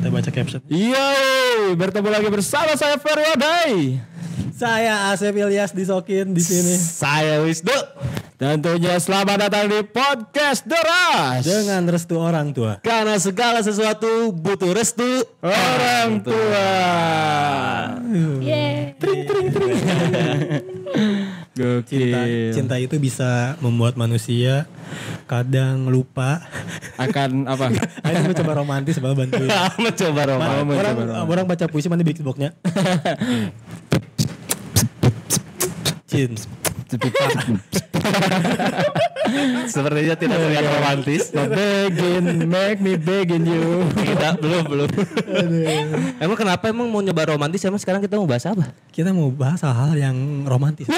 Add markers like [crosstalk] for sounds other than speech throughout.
kita baca caption. Yo, bertemu lagi bersama saya Ferry Odai. Saya Asep Ilyas disokin di sini Saya Wisnu. Tentunya selamat datang di podcast Deras. dengan restu orang tua. Karena segala sesuatu butuh restu orang tua. Yeay. Cinta, [laughs] Gokil. cinta itu bisa membuat manusia kadang lupa. Akan apa? [laughs] Ayo gue coba romantis bapak bantuin. [laughs] Mencoba Ma- Roma. orang, Mencoba Roma. orang baca puisi mana beatboxnya? [laughs] Cin. [laughs] Sepertinya tidak terlihat romantis. Begin, make me begin you. Tidak, belum, belum. emang kenapa emang mau nyoba romantis? Emang sekarang kita mau bahas apa? Kita mau bahas hal-hal yang romantis.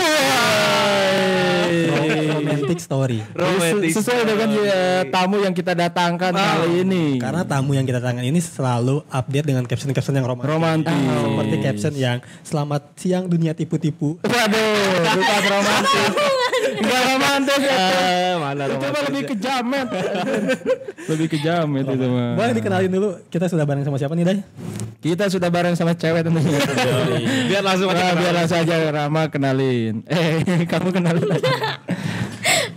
Romantic story. Romantis. Sesuai dengan ya, tamu yang kita datangkan kali ini. Karena tamu yang kita tangan ini selalu update dengan caption-caption yang romantis. Romantis. Ah, Seperti caption yang selamat siang dunia tipu-tipu. Waduh, bukan [laughs] romantis. Enggak romantis ya. mana Itu mah [laughs] lebih ke jamet. lebih ke jamet itu mah. Boleh dikenalin dulu kita sudah bareng sama siapa nih Day? Kita sudah bareng sama cewek tentunya. Biar langsung Nah, biar langsung aja Rama kenalin. Eh, [laughs] kamu kenalin aja.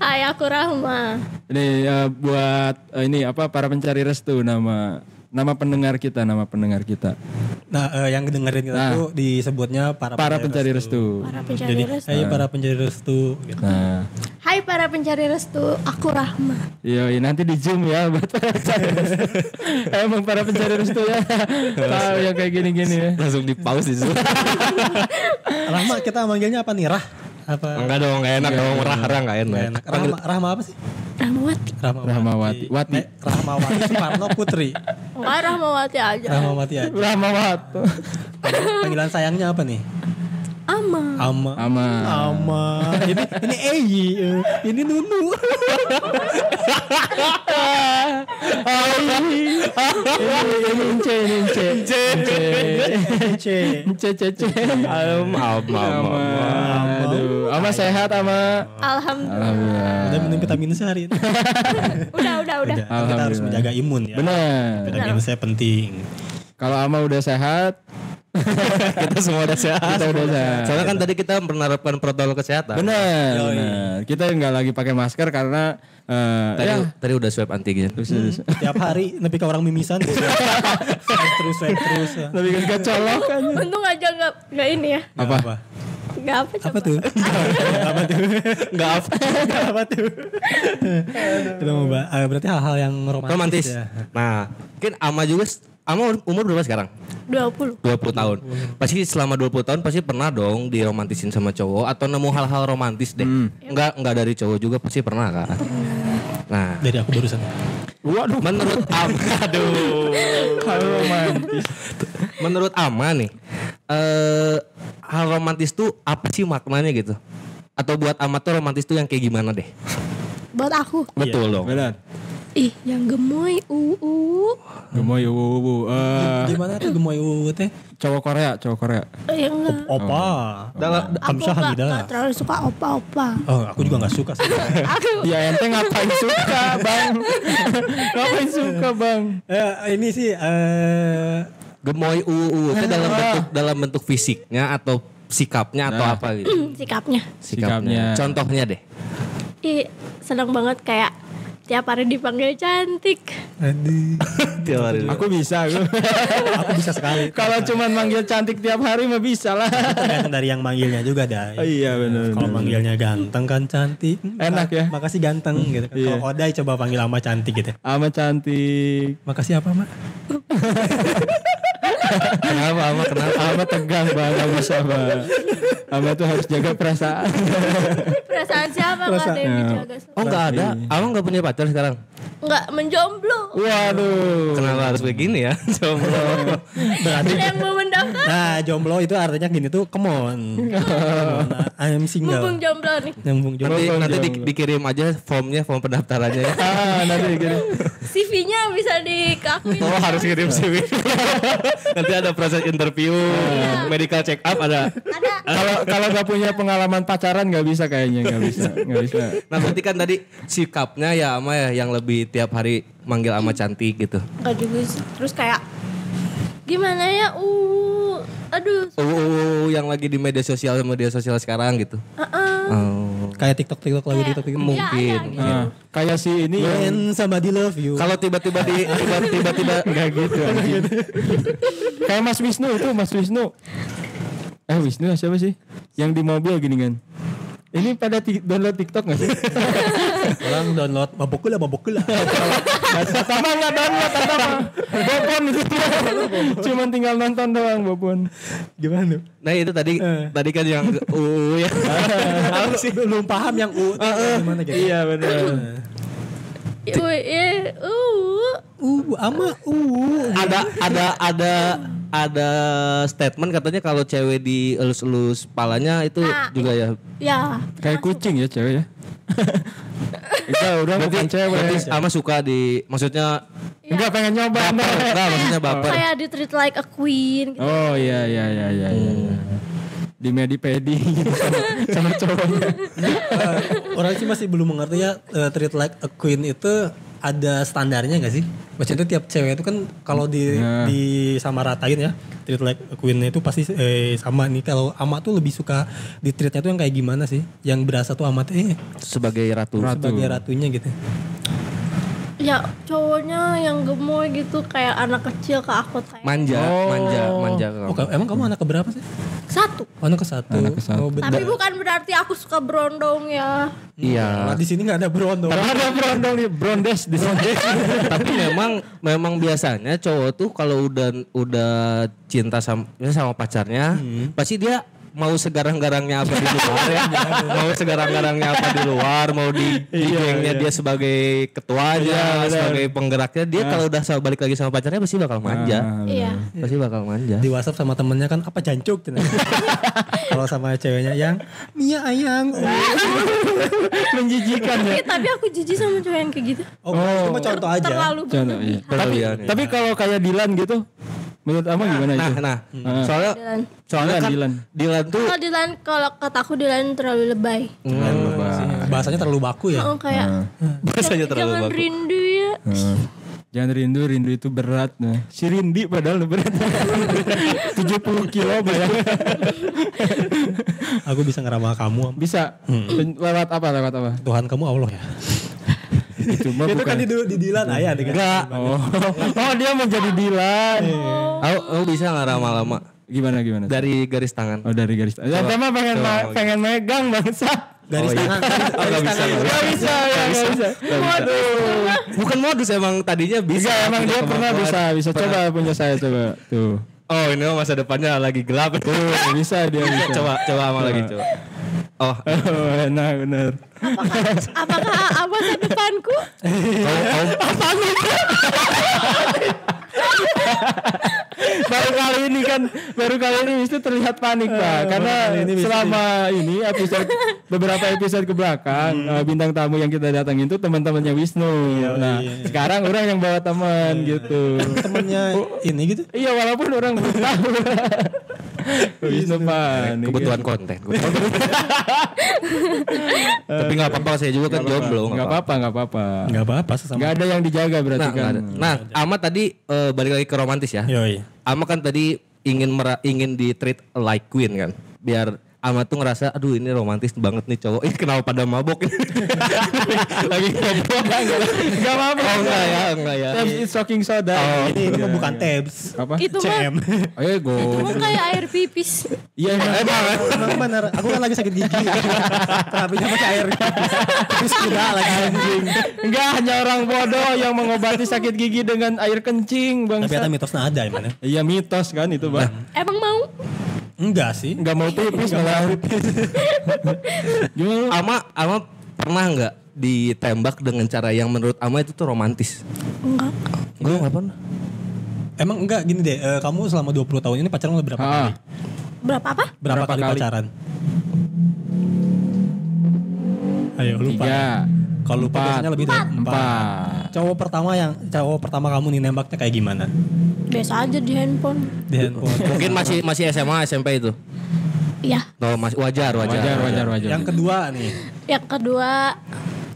Hai aku Rahma. Ini eh, buat eh, ini apa para pencari restu nama nama pendengar kita, nama pendengar kita. Nah, eh, yang dengerin kita Nah. tuh disebutnya para, Para pencari restu. Para pencari Jadi, restu. ayo para pencari restu. gitu. Nah, Hai para pencari restu, aku Rahma. Iya, iya, nanti di zoom ya buat para pencari restu. [laughs] Emang para pencari restu ya. Tahu yang kayak gini-gini ya. langsung di pause di situ. [laughs] Rahma kita manggilnya apa nih? Rah? Apa? Enggak dong, enggak enak dong. Rah-rah enggak enak. Enak. Rahma, Rahma apa sih? Rahmawati. Rahmawati. Rahmawati. Wati. Rahmawati Soekarno Putri. Enggak Rahmawati aja. Rahmawati aja. Rahmawat. Panggilan sayangnya apa nih? Ama. Ama. Ama. Ama. Ini ini Eyi. eh. Ini Nunu. Ini Ince, ini Ince. Ince. Ince, Cece. Am, am, am, am. Ama. Aduh. Ama sehat, Ama. Alhamdulillah. Alhamdulillah. Udah minum vitamin C hari ini. [laughs] Udah, udah, udah. Udah, kita harus menjaga imun ya. Benar. Vitamin C penting. Kalau Ama udah sehat, [laughs] Kita semua udah sehat. kita udah sehat. Soalnya kan tadi kita menerapkan protokol kesehatan. Benar, benar. Kita nggak lagi pakai masker karena eh, Tadi, ya, tadi udah swab antigen. Tiap hari nepi ke orang mimisan. [laughs] terus terus terus. ya. lebih ke kecolok kan. Untung aja enggak enggak ini ya. Apa? Enggak apa coba. Apa tuh? apa tuh? Enggak apa. apa tuh? Kita mau bahas, eh, berarti hal-hal yang romantis, Romantis. ya. Nah, mungkin Ama juga Ama umur berapa sekarang? 20. 20 tahun. Pasti selama 20 tahun pasti pernah dong diromantisin sama cowok atau nemu hal-hal romantis deh. Enggak enggak dari cowok juga pasti pernah kan. Nah, Dari aku barusan. Waduh, menurut Ama [laughs] aduh. halo romantis. Menurut Ama nih, eh hal romantis tuh apa sih maknanya gitu? Atau buat Ama tuh romantis tuh yang kayak gimana deh? Buat aku. Betul dong. Benar. Ih, yang gemoy. Uh, uh. Gemoy wubu. Eh, Gimana tuh gemoy uwu teh? cowok Korea, cowok Korea. Eh, enggak. Opa. Dalam Aku Kamsah enggak, enggak terlalu suka opa-opa. Oh, aku juga gak suka sih. [laughs] Aku Ya ente ngapain suka, Bang? [laughs] ngapain suka, Bang? eh, ini sih eh gemoy uu itu dalam bentuk dalam bentuk fisiknya atau sikapnya atau Nah. apa gitu? [clears throat] sikapnya. Sikapnya. Contohnya deh. Ih, seneng banget kayak tiap hari dipanggil cantik. aduh, [laughs] Tiap hari. Aku bisa, aku. [laughs] aku bisa sekali. Kalau cuman manggil cantik tiap hari mah bisa lah. Tergantung dari yang manggilnya juga dah. iya benar. Kalau manggilnya ganteng kan cantik. Enak ya? Makasih ganteng gitu. kan. Iya. Kalau Odai coba panggil ama cantik gitu. Ama cantik. Makasih apa, Mak? [laughs] Kenapa ama kenapa? Ama tegang bang, gak bisa bang. Ama tuh harus jaga perasaan. Perasaan siapa enggak ada yang dijaga? Oh nggak ada. Ama nggak punya pacar sekarang. Enggak menjomblo. Waduh. Kenapa harus begini ya? [laughs] Jomblo. Berarti yang mau mendaftar? Nah, jomblo itu artinya gini tuh, come on. Nah, [laughs] I'm single. Mumpung jomblo nih. Nyambung jomblo. nanti Jomblo, nanti di- dikirim aja formnya form pendaftarannya ya. [laughs] Ah, nanti gini. CV-nya bisa dikakuin. Oh harus kirim CV. nanti ada proses interview, medical check up ada. Ada. Kalau kalau nggak punya pengalaman pacaran nggak bisa kayaknya nggak bisa nggak bisa. Nah berarti kan tadi sikapnya ya ama ya yang lebih tiap hari manggil ama cantik gitu. Enggak juga sih. Terus kayak gimana ya? Uh, aduh. Oh, yang lagi di media sosial media sosial sekarang gitu. Uh-uh. Oh. Kayak TikTok TikTok lagu TikTok gitu. Mungkin. Ya, ya, Nah, kayak si ini yang When somebody love you. Kalau tiba-tiba di tiba- tiba-tiba [laughs] Enggak gitu anjing. [laughs] Kayak Mas Wisnu itu, Mas Wisnu. Eh Wisnu siapa sih? Yang di mobil gini kan. Ini pada download TikTok gak sih? [laughs] Orang download mabok lah mabok lah. Pertama nggak download, pertama Bopon itu. Cuman tinggal nonton doang Bopon. Gimana? Nah itu tadi tadi kan yang uh ya. Apa sih? Belum paham yang U. Gimana gitu? Iya benar. Uh, eh, uh. Uh, ama uh. ada ada ada ada statement katanya kalau cewek di elus-elus palanya itu Nah, juga ya. Ya. Kayak kucing ya cewek ya. [laughs] Kita udah bukan cewek. Berarti ama suka di maksudnya Enggak pengen nyoba. baper, enggak maksudnya baper. Kayak di treat like a queen gitu. Oh iya iya iya iya. iya. Di medi pedi gitu [laughs] sama, sama cowoknya. Eh, orang sih masih belum mengerti ya eh, treat like a queen itu ada standarnya gak sih? Maksudnya tiap cewek itu kan kalau di Nah. di sama ratain ya treat like queen itu pasti eh, sama nih kalau ama tuh lebih suka di treatnya tuh yang kayak gimana sih? Yang berasa tuh amat eh sebagai ratu. sebagai ratunya gitu. Ya cowoknya yang gemoy gitu kayak anak kecil ke aku kayak Manja, Oh. manja, manja ke Oh, kamu. emang kamu anak keberapa sih? satu. Oh, anak ke satu. Anak ke satu. Oh, bener. Tapi bukan berarti aku suka berondong ya. Iya. Nah, di sini nggak ada berondong. Ada brondong nih, brondes di sini. [laughs] Tapi memang memang biasanya cowok tuh kalau udah udah cinta sama sama pacarnya, pasti dia mau segarang-garangnya apa di luar ya, [laughs] mau segarang-garangnya apa di luar, mau di, di gengnya dia sebagai ketuanya, sebagai penggeraknya, dia kalau udah sama balik lagi sama pacarnya pasti bakal manja, Iya. pasti bakal manja. di WhatsApp sama temennya kan apa jancuk? gitu. [laughs] kalau sama ceweknya yang Mia ayang. [laughs] Menjijikan ya. Tapi, tapi aku jijik sama cowok yang kayak gitu. oh, cuma contoh aja. Terlalu Contoh, iya. Tapi, Berlebihan, tapi kalau kayak Dilan gitu, menurut Ama gimana Nah, itu? nah, Ah. soalnya Dilan. soalnya Dilan, kan Dilan. Dilan tuh Kalau Dilan kalau kataku Dilan terlalu lebay. bahasanya terlalu baku ya Oh kayak [laughs] bahasanya terlalu jangan bagus. rindu ya. Heeh. Jangan rindu, rindu itu berat. Nah. Si Rindi padahal berat. [laughs] 70 kilo bayangin. aku bisa ngeramah kamu Bisa. Pen- Lewat apa? Lewat apa? Tuhan kamu Allah ya [laughs] Itu mah itu kan di, di Dilan ayah dengan Enggak. Oh. [laughs] oh, dia menjadi Dilan. Aku, aku bisa nggak lama-lama Gimana gimana? dari garis tangan. Oh dari garis. Ya, tema pengen coba, ma- coba. pengen megang bangsa. garis Oh, iya. tangan [laughs] Oh, nggak bisa, nggak Gak bisa, ya, gak bisa. Waduh. Bukan modus emang tadinya bisa. Bisa, emang dia pernah kemampuan. bisa, bisa coba punya saya coba. Tuh. Oh ini masa depannya lagi gelap. Tuh, bisa dia bisa. coba coba sama lagi coba. Oh, [laughs] enak bener. Apakah apa masa depanku? kau kau [laughs] baru kali ini kan baru kali ini Wisnu terlihat panik pak. Karena selama ini episode beberapa episode ke belakang eh, bintang tamu yang kita datangin itu teman-temannya Wisnu. Nah sekarang orang yang bawa teman gitu. Temennya ini gitu? Iya walaupun orang belum tahu. Wisnu panik kebutuhan konten. Tapi nggak apa-apa saya juga kan jomblo. nggak apa-apa nggak apa-apa. Nggak apa-apa sesama. Nggak ada yang dijaga berarti Nah, kan. ada. nah, Ama tadi eh, balik lagi ke romantis ya. Yoi. Ama kan tadi ingin mera- ingin di treat like queen kan, biar Ama tuh ngerasa, aduh ini romantis banget nih cowok. Ini kenapa pada mabok? [laughs] lagi ngobrol. nggak apa-apa Oh enggak ya, enggak ya. Tabs is talking soda ini ini mah bukan tabs apa Itu CM [laughs] ayo go itu mah kayak air pipis. iya emang Emang bener aku kan lagi sakit gigi [laughs] terapinya pakai air terus kuda lagi anjing Enggak hanya orang bodoh yang mengobati sakit gigi dengan air kencing bang. tapi ternyata mitosnya ada emang ya Iya mitos kan itu bang. Emang mau? Enggak sih Enggak mau pipis malah. [laughs] Gimana? Ama Ama pernah nggak ditembak dengan cara yang menurut Ama itu tuh romantis? Enggak. Enggak, nggak pernah. emang enggak gini deh eh, kamu selama 20 tahun ini pacaran udah berapa Ah, kali Berapa apa? berapa, Berapa kali, kali? pacaran ayo lupa tiga, kalau lupa biasanya lebih dari empat empat. cowok pertama yang cowok pertama kamu nih nembaknya kayak gimana Biasa aja di handphone. di handphone Mungkin masih masih SMA SMP itu. Iya. Oh, masih wajar, wajar. Wajar wajar wajar. yang kedua nih Yang kedua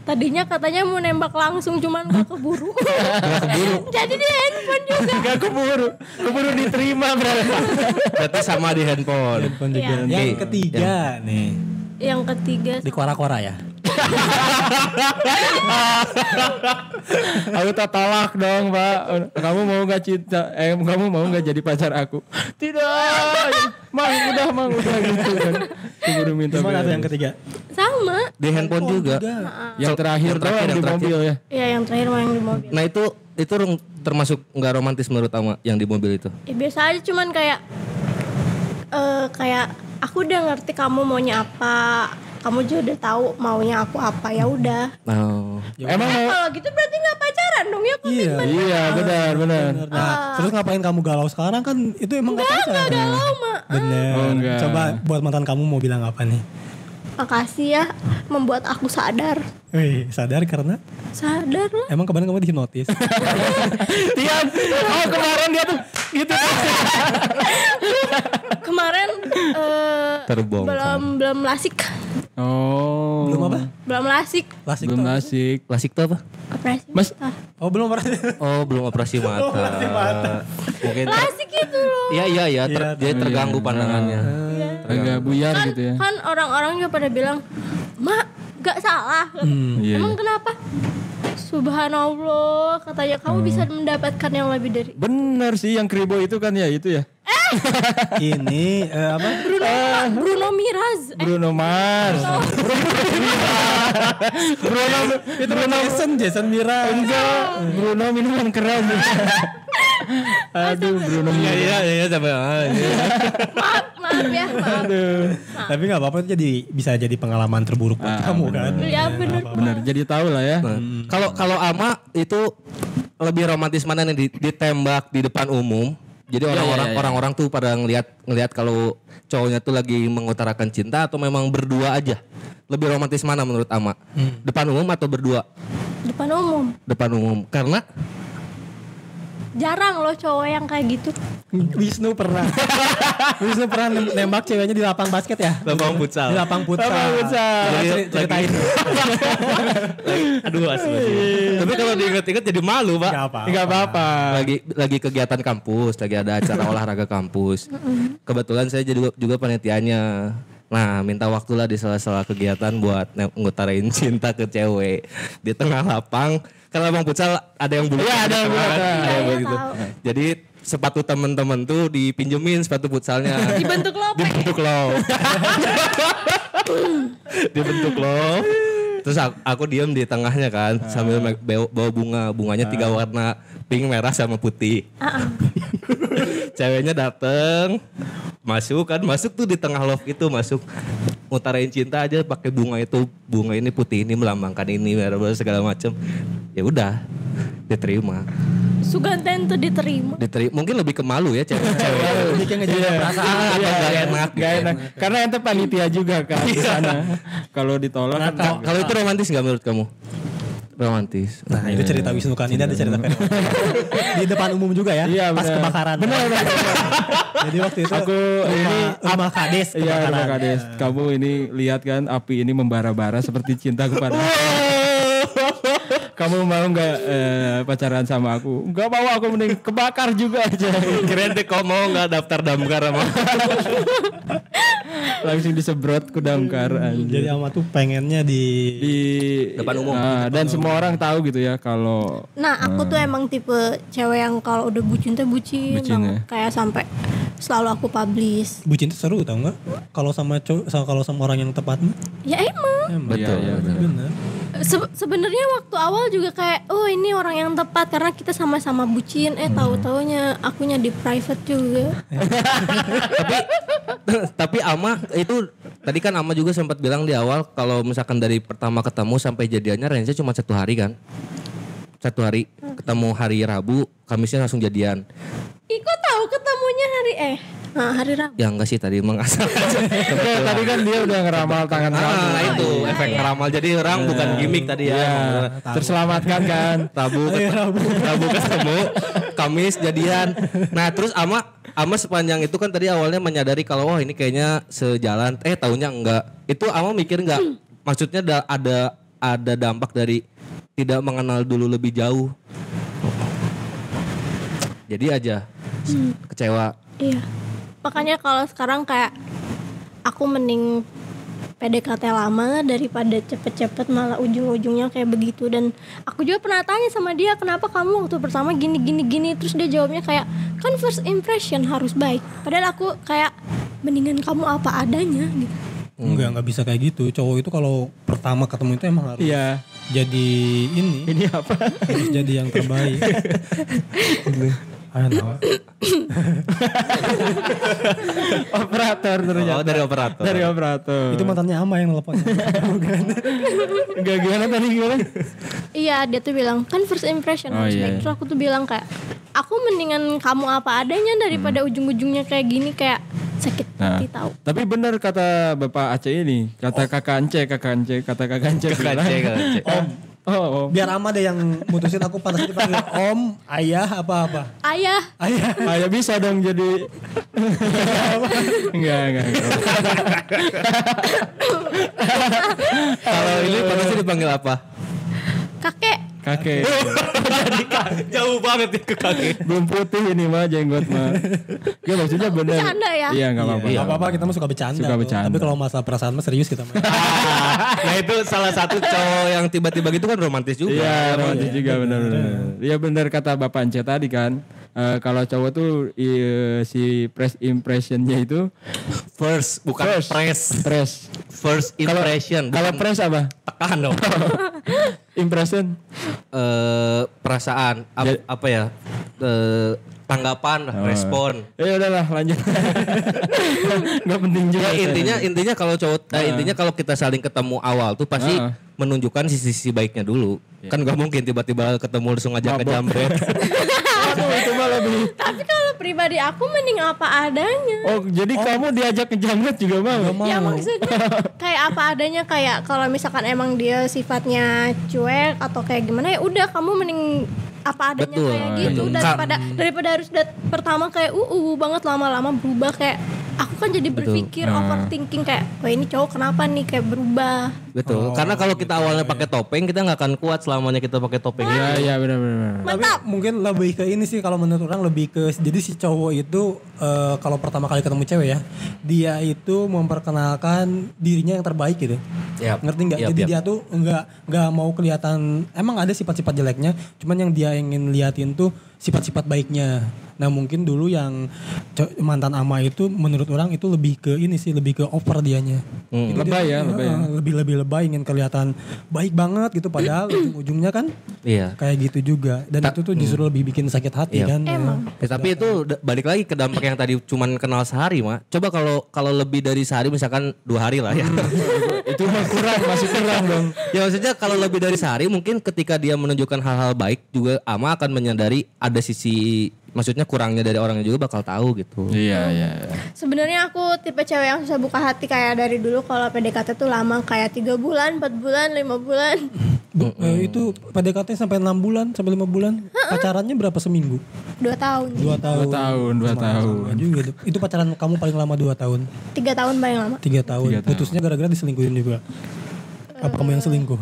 Tadinya katanya mau nembak langsung cuman gak keburu. [laughs] [laughs] Jadi di handphone juga. Gak keburu, keburu diterima berarti. [laughs] Berarti sama di handphone. Handphone juga. Iya. Yang ketiga nih Yang ketiga di kora-kora ya. Aku tak talak dong pak. Kamu mau gak cinta? Eh kamu mau gak jadi pacar aku? Tidak. Mang udah mang udah gitu kan. Keburu minta Gimana tuh yang ketiga? sama. Di handphone juga. Yang terakhir Yang tuh terakhir, yang di yang terakhir. mobil ya. Ya yang terakhir yang di mobil. Nah itu itu termasuk nggak romantis menurut Ama yang di mobil itu. Ya biasa aja cuman kayak eh kayak aku udah ngerti kamu maunya apa. Kamu juga udah tahu maunya aku apa ya udah. Oh. Emang Eh, mau? kalau gitu berarti nggak pacaran dong ya Iya. Iya benar benar. Nah, terus ngapain kamu galau sekarang kan itu emang gak pacaran. galau mah. Bener. Oh, enggak. Coba buat mantan kamu mau bilang apa nih? Makasih ya membuat aku sadar. Wih, sadar karena Sadar lah. emang kemarin kamu dihipnotis. [laughs] Tian, oh kemarin dia tuh gitu. [laughs] Terbongkar. belum belum lasik. Oh. belum apa? Belum lasik. Lasik Belum tuh. asik. Klasik tuh apa? Operasi. Mas, mata. Oh, belum pernah. Oh belum operasi [laughs] mata. Mungkin. ter- Lasik itu loh. Iya iya iya. ter- Iya, dia terganggu pandangannya. agak buyar Kan, gitu ya. kan orang-orang juga pada bilang, "Mak, gak salah." Iya. Emang kenapa? Subhanallah, katanya kamu bisa mendapatkan yang lebih dari Bener sih yang kribo itu kan ya itu ya. Ini eh, apa? Bruno, Bruno Miraz. Eh, Bruno Mars. [laughs] Bruno Itu Bruno Jason, Jason Mira. enggak. Bruno minuman keras. [laughs] Aduh Bruno Iya iya iya sampai. ah, iya. maaf, maaf ya, maaf. Tapi nggak apa-apa itu jadi bisa jadi pengalaman terburuk buat kamu kan. Ya bener. Bener jadi tahu lah ya. Nah, Kalau kalau Ama itu lebih romantis mana nih Di- ditembak di depan umum. Jadi orang-orang iya, iya. orang-orang tuh pada ngelihat ngelihat kalau cowoknya tuh lagi mengutarakan cinta atau memang berdua aja. Lebih romantis mana menurut Ama? Depan umum atau berdua? Depan umum. Depan umum. Karena Jarang loh cowok yang kayak gitu. Wisnu pernah. [laughs] Wisnu pernah nem- nembak ceweknya di lapang basket ya? lapang Di futsal. lapang futsal. Lapang futsal. Ceritain. Aduh asli. Tapi kalau diinget-inget jadi malu, Pak. Gak apa. Enggak apa-apa. lagi lagi kegiatan kampus, lagi ada acara olahraga kampus. Kebetulan saya juga juga panitianya. Nah, minta waktu lah di sela-sela kegiatan buat ngutarain [laughs] cinta ke cewek di tengah lapang. Karena lapang futsal ada yang bulu. Iya, ada yang bulu. Ada yang Iya, iya, gitu. tahu. Jadi sepatu temen-temen tuh dipinjemin sepatu futsalnya. Dibentuk lopek. Dibentuk love. [laughs] Dibentuk love. Terus aku, aku diem di tengahnya kan sambil me- bawa, bawa bunga. Bunganya tiga warna pink, merah sama putih. [laughs] Ceweknya dateng masuk kan masuk tuh di tengah love itu masuk. Ngutarain cinta aja pakai bunga itu bunga ini putih ini melambangkan ini merah merah segala macem. Ya udah diterima. Suganten tuh diterima. diterima mungkin lebih ke malu ya cewek-cewek [laughs] Lebih kayak ngejaga perasaan. atau gak enak Gak enak. Karena ente panitia juga kan di sana. Kalau ditolak kan Ka- kalau itu romantis nggak menurut kamu romantis Nah itu cerita Wisnu kan, ini ada cerita fenomena. Di depan umum juga ya, Iya, pas kebakaran. Benar, benar, Jadi waktu itu Aku ini rumah kades Iya, kebakaran. Rumah Kades. Kamu ini lihat kan api ini membara-bara seperti cinta kepada [laughs] Kamu mau nggak eh, pacaran sama aku? Nggak mau aku mending kebakar juga aja. [laughs] keren deh kok mau nggak daftar damkar sama [laughs] Langsung disebrot ke damkar anjing. Jadi Ama tuh pengennya di di Depan umum. Nah, dan semua orang tahu gitu ya kalau Nah, aku tuh emang tipe cewek yang kalau udah bucin tuh bucin, Bucin banget. Kayak sampai selalu aku publish. bucin itu seru tau nggak? Kalau sama cowok, sama kalau sama orang yang tepat mah. Ya emang. Emang. betul Iya, iya, betul. Bener. Se- sebenarnya waktu awal juga kayak oh ini orang yang tepat karena kita sama-sama bucin. Eh tahu taunya akunya di private juga. Tapi tapi Ama itu tadi kan Ama juga sempat bilang di awal kalau misalkan dari pertama ketemu sampai jadiannya range cuma satu hari kan satu hari ketemu hari Rabu Kamisnya langsung jadian Iko tahu ketemunya hari eh nah, hari Rabu ya enggak sih tadi mengasal [laughs] Oke, tadi kan dia udah ngeramal tangan kamu. nah itu efek ngeramal jadi orang bukan gimmick tadi ya Iya, Emang terselamatkan kan. [laughs] Rabu ketemu, [laughs] Rabu ketemu, Kamis jadian. Nah terus Ama Ama sepanjang itu kan tadi awalnya menyadari kalau wah ini kayaknya sejalan. Eh tahunya enggak. Itu Ama mikir enggak? Maksudnya ada, ada ada dampak dari tidak mengenal dulu lebih jauh. Jadi aja kecewa. Iya. Makanya kalau sekarang kayak aku mending PDKT lama daripada cepet-cepet malah ujung-ujungnya kayak begitu dan aku juga pernah tanya sama dia kenapa kamu waktu pertama gini gini gini terus dia jawabnya kayak kan first impression harus baik padahal aku kayak mendingan kamu apa adanya gitu Enggak, nggak bisa kayak gitu. Cowok itu kalau pertama ketemu itu emang harus Iya. jadi ini, Ini apa? harus jadi yang terbaik. [laughs] [laughs] Operator ternyata. Oh, dari operator. Dari operator. itu mantannya Ama yang telepon. [laughs] Bukan. Enggak gimana tadi gimana? iya dia tuh bilang kan first impression Oh, iya, terus aku tuh bilang kayak aku mendingan kamu apa adanya daripada ujung-ujungnya kayak gini kayak sakit Nah, hati tahu tapi benar kata Bapak Aceh ini, kata kakak Ance, kakak Ance, kata kakak Ance. Kakak Ance, kakak Ance. Om. Oh, om. Biar Ama deh yang mutusin aku pantas dipanggil Om, Ayah, apa-apa. ayah Ayah. Ah, ya bisa dong jadi enggak, enggak, enggak. Kalau ini pantasnya dipanggil apa? kakek Kakek. [laughs] Jauh banget ya ke kaki. Belum putih ini mah jenggot mah. Ya maksudnya benar. Bercanda ya? Iya, enggak apa-apa. Gak apa-apa kita mah suka bercanda. Suka bercanda. Tapi kalau masalah perasaan mah serius kita mah. [laughs] nah itu salah satu cowok yang tiba-tiba gitu kan romantis juga. Iya, romantis juga benar-benar. Iya benar kata Bapak Ance tadi kan. Eh, kalau cowok tuh i- si press impressionnya itu First bukan First. press. press. First impression. Kalau press apa? tekan dong. [laughs] Impression. Eh, perasaan ap- Ya- apa ya? Eh, tanggapan, respon. Ya udahlah lanjut. [laughs] Gak penting juga. Ya intinya intinya kalau cowok eh, intinya kalau kita saling ketemu awal tuh pasti Heeh. menunjukkan sisi-sisi baiknya dulu. Kan gak mungkin tiba-tiba ketemu langsung ngajak ke jambret. [laughs] Aduh itu mah lebih. Tapi kalau pribadi aku mending apa adanya. Oh jadi kamu diajak ke jamret juga mau? Ya maksudnya kayak apa adanya kayak kalau misalkan emang dia sifatnya cuek atau kayak gimana ya udah kamu mending apa adanya Betul, kayak gitu betul. daripada daripada harus dat pertama kayak uh, uh banget lama-lama berubah kayak aku kan jadi berpikir Nah. overthinking kayak wah ini cowok kenapa nih kayak berubah Betul. Karena kalau kita awalnya pakai topeng kita nggak akan kuat selamanya kita pakai topeng. Iya iya benar-benar. Tapi mungkin lebih ke ini sih kalau menurut orang lebih ke jadi si cowok itu eh, kalau pertama kali ketemu cewek ya, dia itu memperkenalkan dirinya yang terbaik gitu. Yap. Ngerti nggak? Yap, jadi yap. dia tuh nggak nggak mau kelihatan emang ada sifat-sifat jeleknya, cuman yang dia ingin liatin tuh sifat-sifat baiknya. Nah mungkin dulu yang mantan ama itu menurut orang itu lebih ke ini sih lebih ke over dianya. Hmm. Itu Lebay dia- ya, lebay ya. lebih lebih lebay ingin kelihatan baik banget gitu padahal [clears throat] ujung-ujungnya kan Iya. kayak gitu juga dan itu tuh justru lebih bikin sakit hati Iya. kan Emang. Ya, tapi itu da- balik lagi ke dampak yang tadi cuman kenal sehari mah. Coba kalau kalau lebih dari sehari misalkan dua hari lah ya. [laughs] Itu mah kurang masih kurang dong. ya maksudnya kalau lebih dari sehari mungkin ketika dia menunjukkan hal-hal baik juga ama akan menyadari ada sisi maksudnya kurangnya dari orangnya juga bakal tahu gitu. Iya iya. sebenarnya aku tipe cewek yang susah buka hati kayak dari dulu kalau PDKT tuh lama kayak tiga bulan empat bulan lima bulan. [laughs] Bu- eh, itu PDKT sampai enam bulan sampai lima bulan pacarannya berapa seminggu? Dua tahun. Dua tahun. Dua tahun dua tahun. Juga. Itu pacaran kamu paling lama dua tahun? Tiga tahun paling lama. Tiga tahun. Tiga tahun. putusnya gara-gara diselingkuhin juga? Apa kamu yang selingkuh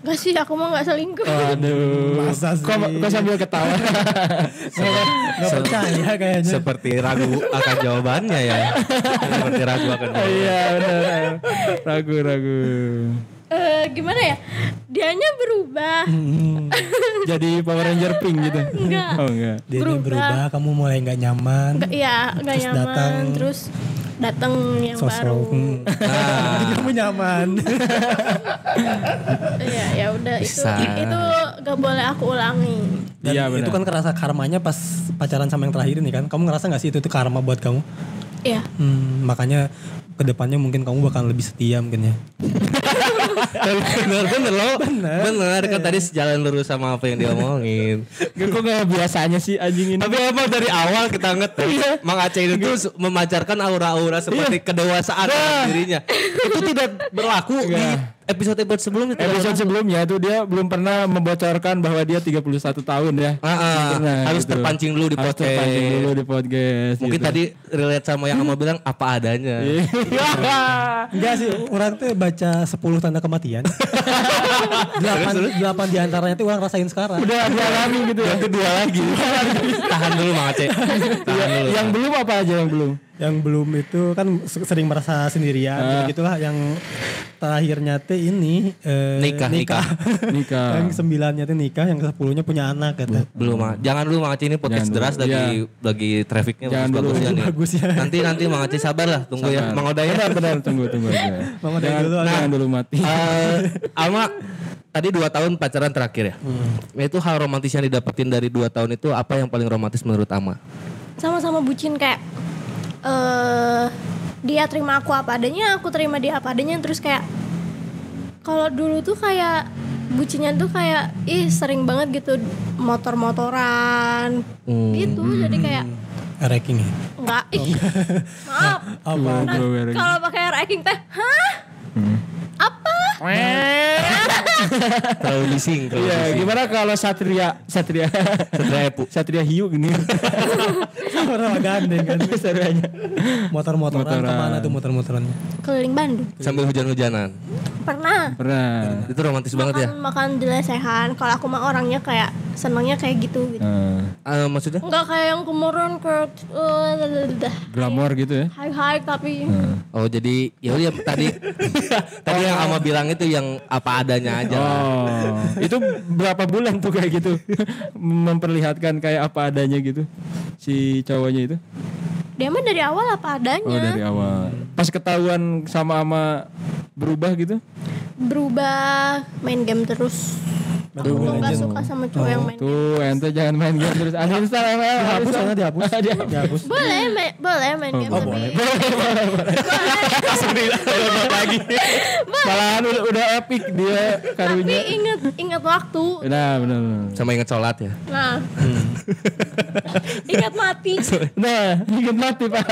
Gak sih aku mah gak selingkuh Aduh. Masa sih? Kok, kok sambil ketawa? nggak percaya kayaknya Seperti ragu akan jawabannya ya. Seperti ragu akan jawabannya. Iya benar. Ragu ragu. Eh, gimana ya dianya berubah Hmm, Jadi Power Ranger pink gitu. Enggak. Oh enggak. dia Berubah. berubah kamu mulai nggak nyaman Nggak- iya nggak Terus nyaman datang. terus datang yang baru sosok hmm. jadi [laughs] kamu nyaman [laughs] Iya ya udah itu Bisa. itu gak boleh aku ulangi dan Iya, itu benar. kan kerasa karmanya pas pacaran sama yang terakhir ini kan kamu ngerasa nggak sih itu tuh karma buat kamu Iya Hmm, makanya ke depannya mungkin kamu bakal lebih setia mungkin ya. Bener bener loh. Bener. kan tadi sejalan lurus sama apa yang dia omongin. Kok gak biasanya sih anjing ini? Tapi emang dari awal kita ngetes Mang Aceh itu tuh memancarkan aura-aura seperti kedewasaan dalam dirinya. Itu tidak berlaku di episode-episode sebelumnya tidak Episode sebelumnya tuh dia belum pernah membocorkan bahwa dia 31 tahun ya. Ah, ah, Pernah harus gitu. terpancing dulu di Harus podcast. terpancing dulu di podcast. Mungkin gitu. tadi relate sama yang Ama bilang apa adanya. [laughs] Enggak sih, orang tuh baca 10 tanda kematian. [laughs] delapan, delapan di antaranya tuh orang rasain sekarang. Udah dialami gitu ya. Kedua lagi. Tahan dulu Mang Aceh. Tahan dulu. yang belum apa aja yang belum? Yang belum itu kan se- sering merasa sendirian, Ah. gitulah yang terakhirnya teh ini eh, Nikah, nikah. Nikah. [laughs] yang sembilannya tuh nikah, yang kesepuluhnya punya anak kata. Belum, Mang. Jangan dulu Mang ini podcast Jangan deras dulu. lagi Iya. lagi trafficnya Jangan dulu. bagus-bagusnya nih. Bagus ya. Nanti nanti Mang Aceh sabar lah, tunggu ya. Mang Oda ya. Benar benar tunggu tunggu aja. [laughs] Mang Oday jangan, dulu, jangan dulu mati. Eh, Ama tadi dua tahun pacaran terakhir ya. Itu hal romantis yang didapetin dari dua tahun itu apa yang paling romantis menurut Ama? sama-sama bucin kayak eh dia terima aku apa adanya aku terima dia apa adanya terus kayak kalau dulu tuh kayak bucinnya tuh kayak ih sering banget gitu motor-motoran Hmm. gitu. jadi kayak Ranking ya. enggak ih. Maaf. Apa? Nah, kalau pakai ranking teh hah? Apa Terlalu bising. terlalu Iya, bising. gimana kalau Satria Satria Satria Epu. Satria Hiu gini. Orang gandeng kan. Satrianya. Motor-motoran Motoran. ke mana tuh motor-motorannya? keliling Bandung Sambil hujan-hujanan. pernah Pernah. Itu romantis banget ya. makan makan di lesehan kalau aku mah orangnya kayak senangnya kayak gitu gitu Eh, Eh, maksudnya? Enggak kayak yang kemarin ke uh, glamor gitu ya. high high tapi Oh jadi ya udah tadi [laughs] tadi yang Ama bilang itu yang apa adanya aja. Oh, itu berapa bulan tuh kayak gitu [laughs] memperlihatkan kayak apa adanya gitu si cowoknya itu? Dia mah dari awal apa adanya Oh dari awal. Pas ketahuan sama ama berubah gitu? berubah main game terus aku tuh nggak suka sama cowok yang main game. Tuh ente jangan main game terus uninstall ama. Dihapus sana dihapus. Dihapus. Dihapus. boleh ma- boleh main game oh, tapi boleh. Malahan udah, udah epic dia tapi karunya. inget inget waktu Nah benar benar. Sama inget sholat ya. nah ingat mati Nah, inget mati pak.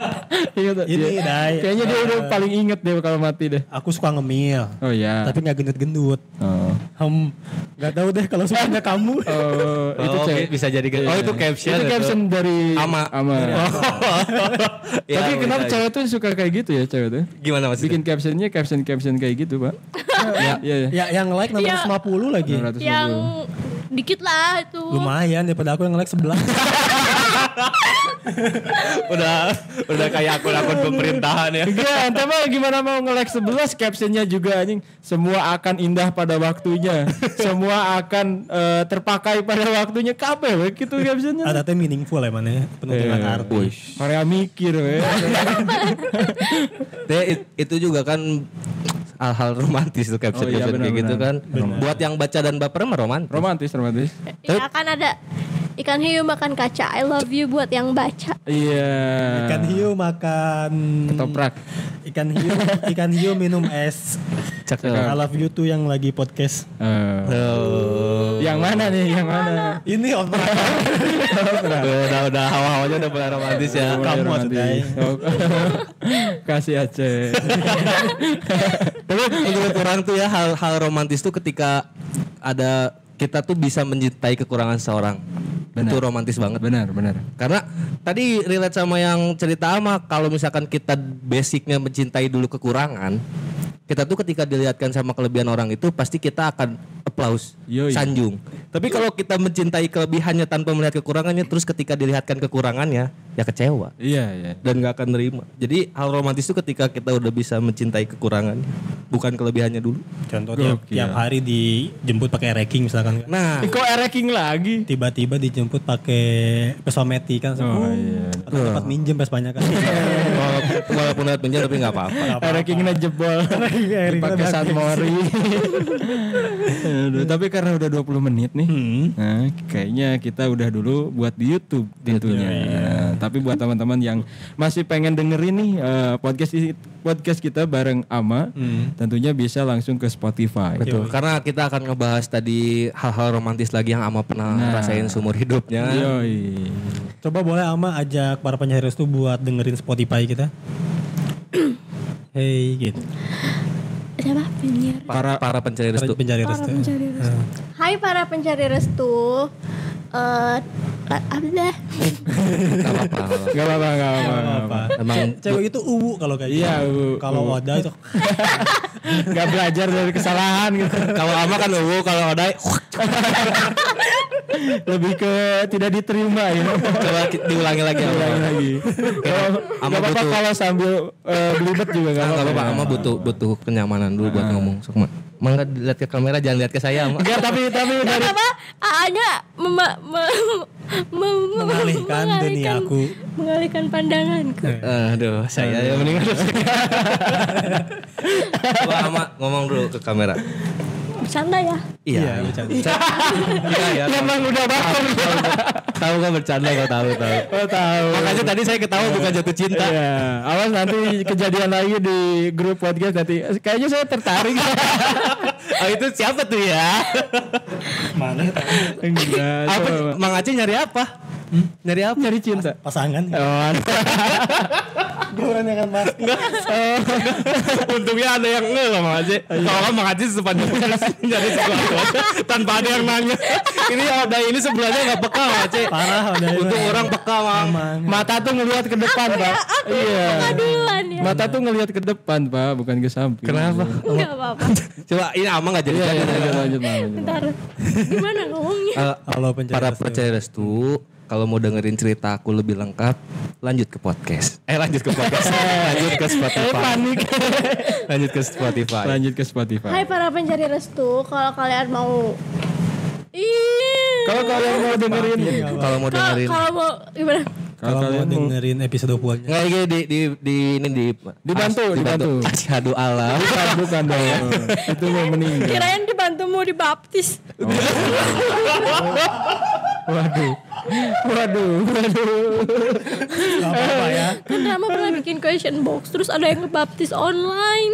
[laughs] inget Ini, dia- Dai. Kayaknya dia udah paling inget deh kalau mati deh. Aku suka ngemil. Oh iya. Tapi nggak gendut-gendut. Oh. Hem, nggak tahu deh kalau sukanya kamu. [laughs] Oh, itu Oh, cewek. oke, bisa jadi Oh itu caption. Itu caption dari Ama. Ama. Ya, [laughs] Tapi kenapa bisa. cewek tuh suka kayak gitu ya cewek tuh? Gimana maksudnya? Bikin captionnya caption caption kayak gitu pak. Iya iya. Ya, yang like 650 lagi. 650. yang dikit lah itu Lumayan daripada aku yang like 11. Udah udah kayak akun-akun pemerintahan ya. Enggak, ente mah gimana mau nge-like 11 captionnya juga anjing. Semua akan indah pada waktunya. Semua akan eh, terpakai pada waktunya. Kabeh we gitu captionnya. Ada teh meaningful ya mana ya. Penuh dengan Eh, arti. Karya mikir we. [laughs] Teh, it- itu juga kan hal-hal romantis tuh caption, Oh iya, caption kayak gitu kan. benar-benar. Buat yang baca dan baper mah romantis. romantis, romantis. ya kan ada ikan hiu makan kaca I love you buat yang baca Iya. Ikan hiu makan Ketoprak. Ikan hiu ikan hiu minum es. Cakep. I love you tuh yang lagi podcast. Eh, Oh. Yang mana nih? Yang mana? Ini [laughs] opera. udah udah hawa-hawanya udah mulai romantis ya. Kamu Romantis. maksudnya. Oh. [laughs] Kasih Aceh. [laughs] Tapi menurut orang tuh ya hal-hal romantis tuh ketika ada kita tuh bisa mencintai kekurangan seorang. Itu romantis banget. benar, benar. Karena tadi relate sama yang cerita ama kalau misalkan kita basicnya mencintai dulu kekurangan, kita tuh ketika dilihatkan sama kelebihan orang itu pasti kita akan applause, Yoi. sanjung. Tapi kalau kita mencintai kelebihannya tanpa melihat kekurangannya, terus ketika dilihatkan kekurangannya, ya kecewa Iya, iya. dan nggak akan nerima. Jadi hal romantis itu ketika kita udah bisa mencintai kekurangannya, bukan kelebihannya dulu. Contoh tiap, Gokil. tiap hari dijemput pakai ranking misalkan. Nah, Eh, Kok ranking lagi? Tiba-tiba dijemput pakai pesometi kan. Oh, Oh, iya. Atau tempat minjem pas banyak kan. [laughs] walaupun, walaupun lewat pinjam tapi nggak apa-apa. Rankingnya jebol. Pakai Mori. Aduh, tapi karena udah 20 menit nih. Nah, kayaknya kita udah dulu buat di YouTube tentunya. Nah, tapi buat teman-teman yang masih pengen dengerin nih eh, podcast podcast kita bareng Ama, tentunya bisa langsung ke Spotify. Betul. Karena kita akan ngebahas tadi hal-hal romantis lagi yang Ama pernah rasain seumur hidupnya. Yoi. Coba boleh Ama ajak para penyiar itu buat dengerin Spotify kita. [clears throat] hey gitu. Siapa? Penyiar. Para para pencari restu. Pencari para restu. pencari restu. Hai para pencari restu eh apa dah Gak apa-apa. Gak apa-apa, gak apa-apa. Apa? Emang Cewek itu uwu kalau kayak Iya, gitu. uwu. Kalau wadah itu Gak belajar dari kesalahan gitu. kalau ama kan uwu, kalau odai Lebih ke tidak diterima gitu. coba diulangi lagi ama. Ulangi lagi. Ama nggak apa-apa butuh- kalau sambil eh, belibet juga gak Enggak apa-apa. ama butuh butuh kenyamanan dulu buat ngomong. Sok, Ma. Mangga dilihat ke kamera, jangan lihat ke saya. Enggak, tapi tapi dari apa A-nya mema- me- me- me- Mengalihkan dunia aku. mengalihkan pandanganku Aduh, saya ya mendingan. Ama [laughs] ngomong dulu ke kamera. Bercanda ya Iya, bercanda. Iya, ya. emang udah bakal. Tahu kan bercanda kau tahu tahu. Oh tahu. Makanya tadi saya ketawa bukan jatuh cinta. Iya, awas nanti kejadian lagi di grup podcast nanti. Kayaknya saya tertarik. [laughs] Oh itu siapa tuh ya? Mana Enggak. Apa? Mang Aceh nyari apa? Nyari apa? Nyari cinta. pasangan? Oh, [laughs] Gue orang yang akan mas. [laughs] Untungnya ada yang nge loh Mang Aceh. Kalau kan Mang Aceh sepanjang nyari sesuatu aja tanpa ada yang nanya. Ini ada ini sebenarnya nggak peka Mang Aceh. Parah udah. Untung orang peka Mang. Emang. mata tuh ngelihat ke depan, Pak. Iya. duluan ya Mata tuh ngelihat ke depan, Pak, bukan ke samping. Kenapa? apa-apa Coba ini ama nggak jadi Iya, iya, jadi. lanjut, lanjut, Bang, lanjut. ntar gimana ngomongnya Eh, Kalau pencari para percaya restu kalau mau dengerin cerita aku lebih lengkap lanjut ke podcast eh lanjut ke podcast [laughs] lanjut ke Spotify panik. [laughs] lanjut ke Spotify Lanjut ke Spotify. Hai para pencari restu kalau kalian mau Ih. Kalau kalian mau dengerin kalau mau dengerin kalau mau gimana Kalau mau kalian mau dengerin episode fullnya. nggak ini di di di ini di Dibantu, dibantu. asyhadu Allah bukan bukan dong. [laughs] Itu mau meninggal. kirain dibantu mau dibaptis Waduh. Waduh, waduh. Gak apa-apa ya. kan Rama pernah bikin question box terus ada yang ngebaptis online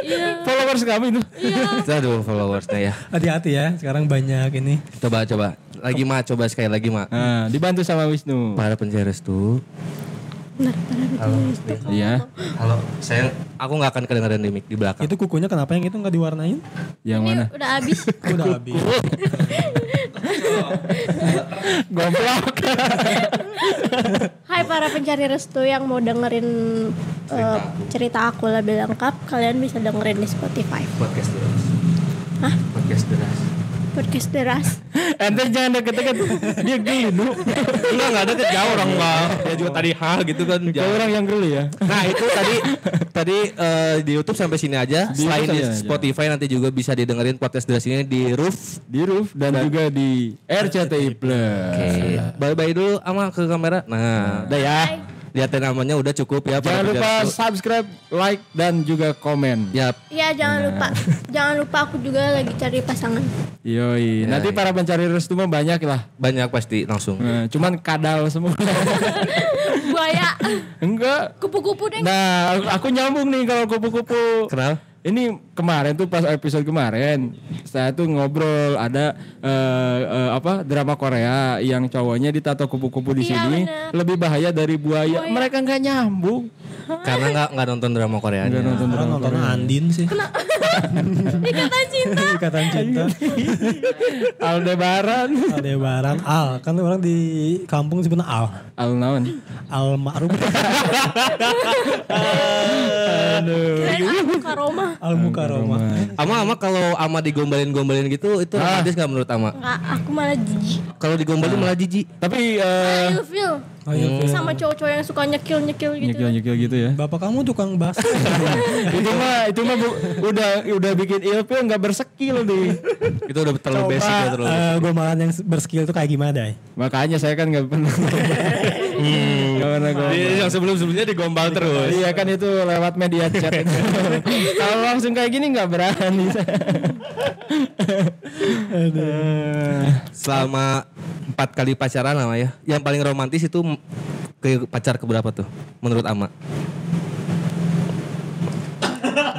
iya Followers kami itu. iya aduh followersnya ya Hati-hati ya. Sekarang banyak ini. coba coba lagi mak coba sekali lagi mak Nah, dibantu sama Wisnu. para benar para pencari restu Iya. kalau saya aku nggak akan kedengeran di mic di belakang Itu kukunya kenapa yang itu nggak diwarnain? Yang ini mana? udah habis Udah habis. [laughs] [laughs] Goblok. Hai para pencari restu yang mau dengerin eh, cerita aku lebih lengkap kalian bisa dengerin di Spotify podcast deras Hah? podcast deras podcast deras [laughs] Ente jangan deket-deket. Dia geli, Nu. enggak enggak ada jauh orang mah dia juga tadi hal gitu kan Kau jauh. orang yang geli ya. Nah itu tadi tadi eh, di YouTube sampai sini aja. Di Selain di saja, aja. Spotify nanti juga bisa didengerin podcast dari sini di Roof. Di Roof dan juga di RCTI Plus. Oke. Bye bye dulu sama ke kamera. Nah, udah ya. Lihatin namanya udah cukup ya. Jangan lupa pejabat. subscribe, like dan juga komen. Ya, Iya jangan lupa jangan lupa aku juga lagi cari pasangan Yoi, nanti para pencari restu mah banyak lah. banyak pasti langsung. Nah, cuman kadal semua. [laughs] buaya Enggak. kupu-kupu deh Nah, aku nyambung nih kalau kupu-kupu. Kenal? Ini kemarin tuh pas episode kemarin saya tuh ngobrol ada eh, eh, apa drama Korea yang cowoknya ditato kupu-kupu di Iya, sini bener. lebih bahaya dari buaya. Buaya. Mereka nggak nyambung. Karena nggak nggak nonton drama Korea. Nggak nonton drama nontonnya Andin sih. [laughs] ikatan cinta Ikatan cinta. [laughs] Aldebaran. Aldebaran Al. Kan orang di kampung sebenarnya Al. Al naon? Al Ma'ruf. kirain aku karoma Al Mukaroma. Ama ama kalau ama digombalin-gombalin gitu itu romantis nggak menurut ama? nggak aku malah jijik Kalau digombalin malah jijik. Tapi eh ilfil Oh, iya, sama cowok-cowok yang suka nyekil-nyekil gitu nyekil-nyekil gitu ya. Bapak kamu tukang bahasa. [laughs] itu mah itu mah bu- udah udah bikin ilfil nggak bersekil nih. Itu udah terlalu basic ya terlalu. uh, gombalan yang berskill tuh kayak gimana deh? Makanya saya kan nggak pernah. [laughs] Nggak pernah gombal. Yang sebelum-sebelumnya digombal terus. Iya kan itu lewat media chat. [laughs] Kalau langsung kayak gini nggak berani. Selama empat kali pacaran ama ya. Yang paling romantis itu ke pacar keberapa tuh? Menurut ama?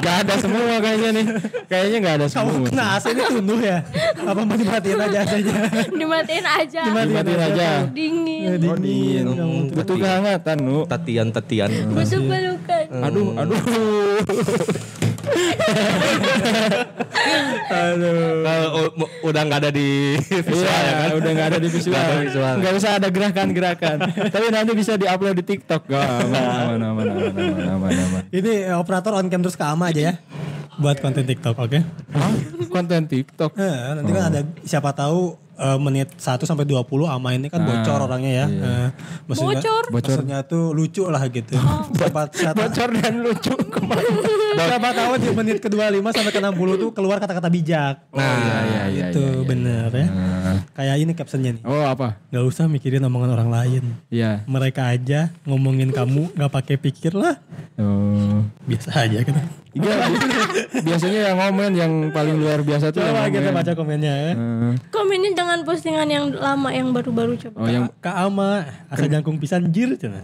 Gak ada semua kayaknya nih. Kayaknya nggak ada Kamu semua. kena AC ini tunduh ya? Apa mau dimatiin aja AC-nya? dimatiin aja Dimatiin aja. dingin Oh dingin. Butuh kehangatan nu. Tatian tatian. busuk pelukan Aduh, aduh. Aduh. Udah nggak ada di visual Iya, ya kan? udah nggak ada di visual. Nggak ada visual. Nggak usah ada gerakan-gerakan. Tapi nanti bisa diupload di TikTok. Gak aman, aman, aman, aman, aman, aman, aman. Ini eh, operator on cam terus ke Ama aja ya. Buat konten TikTok, oke? Hah? Konten TikTok. Eh, nanti kan ada siapa tahu eh, menit 1 sampai 20 Ama ini kan bocor orangnya ya. Eh, maksudnya, Bocor? Maksudnya tuh lucu lah gitu. [laughs] Siapa, Bocor dan lucu ke mana? [laughs] siapa tahu di menit ke-25 sampai ke-60 tuh keluar kata-kata bijak. Nah, iya, iya, itu iya, iya. bener ya. Nah. Kayak ini captionnya nih. Oh apa? Gak usah mikirin omongan orang lain. Iya. Mereka aja ngomongin kamu gak pakai pikir lah. Oh. Biasa aja kan. Iya, [laughs] bi- biasanya yang ngomen yang paling luar biasa tuh Coba yang kita baca komennya ya. Eh, Komennya jangan postingan yang lama yang baru-baru coba. oh yang Kak Ama, asal jangkung pisan jir cina.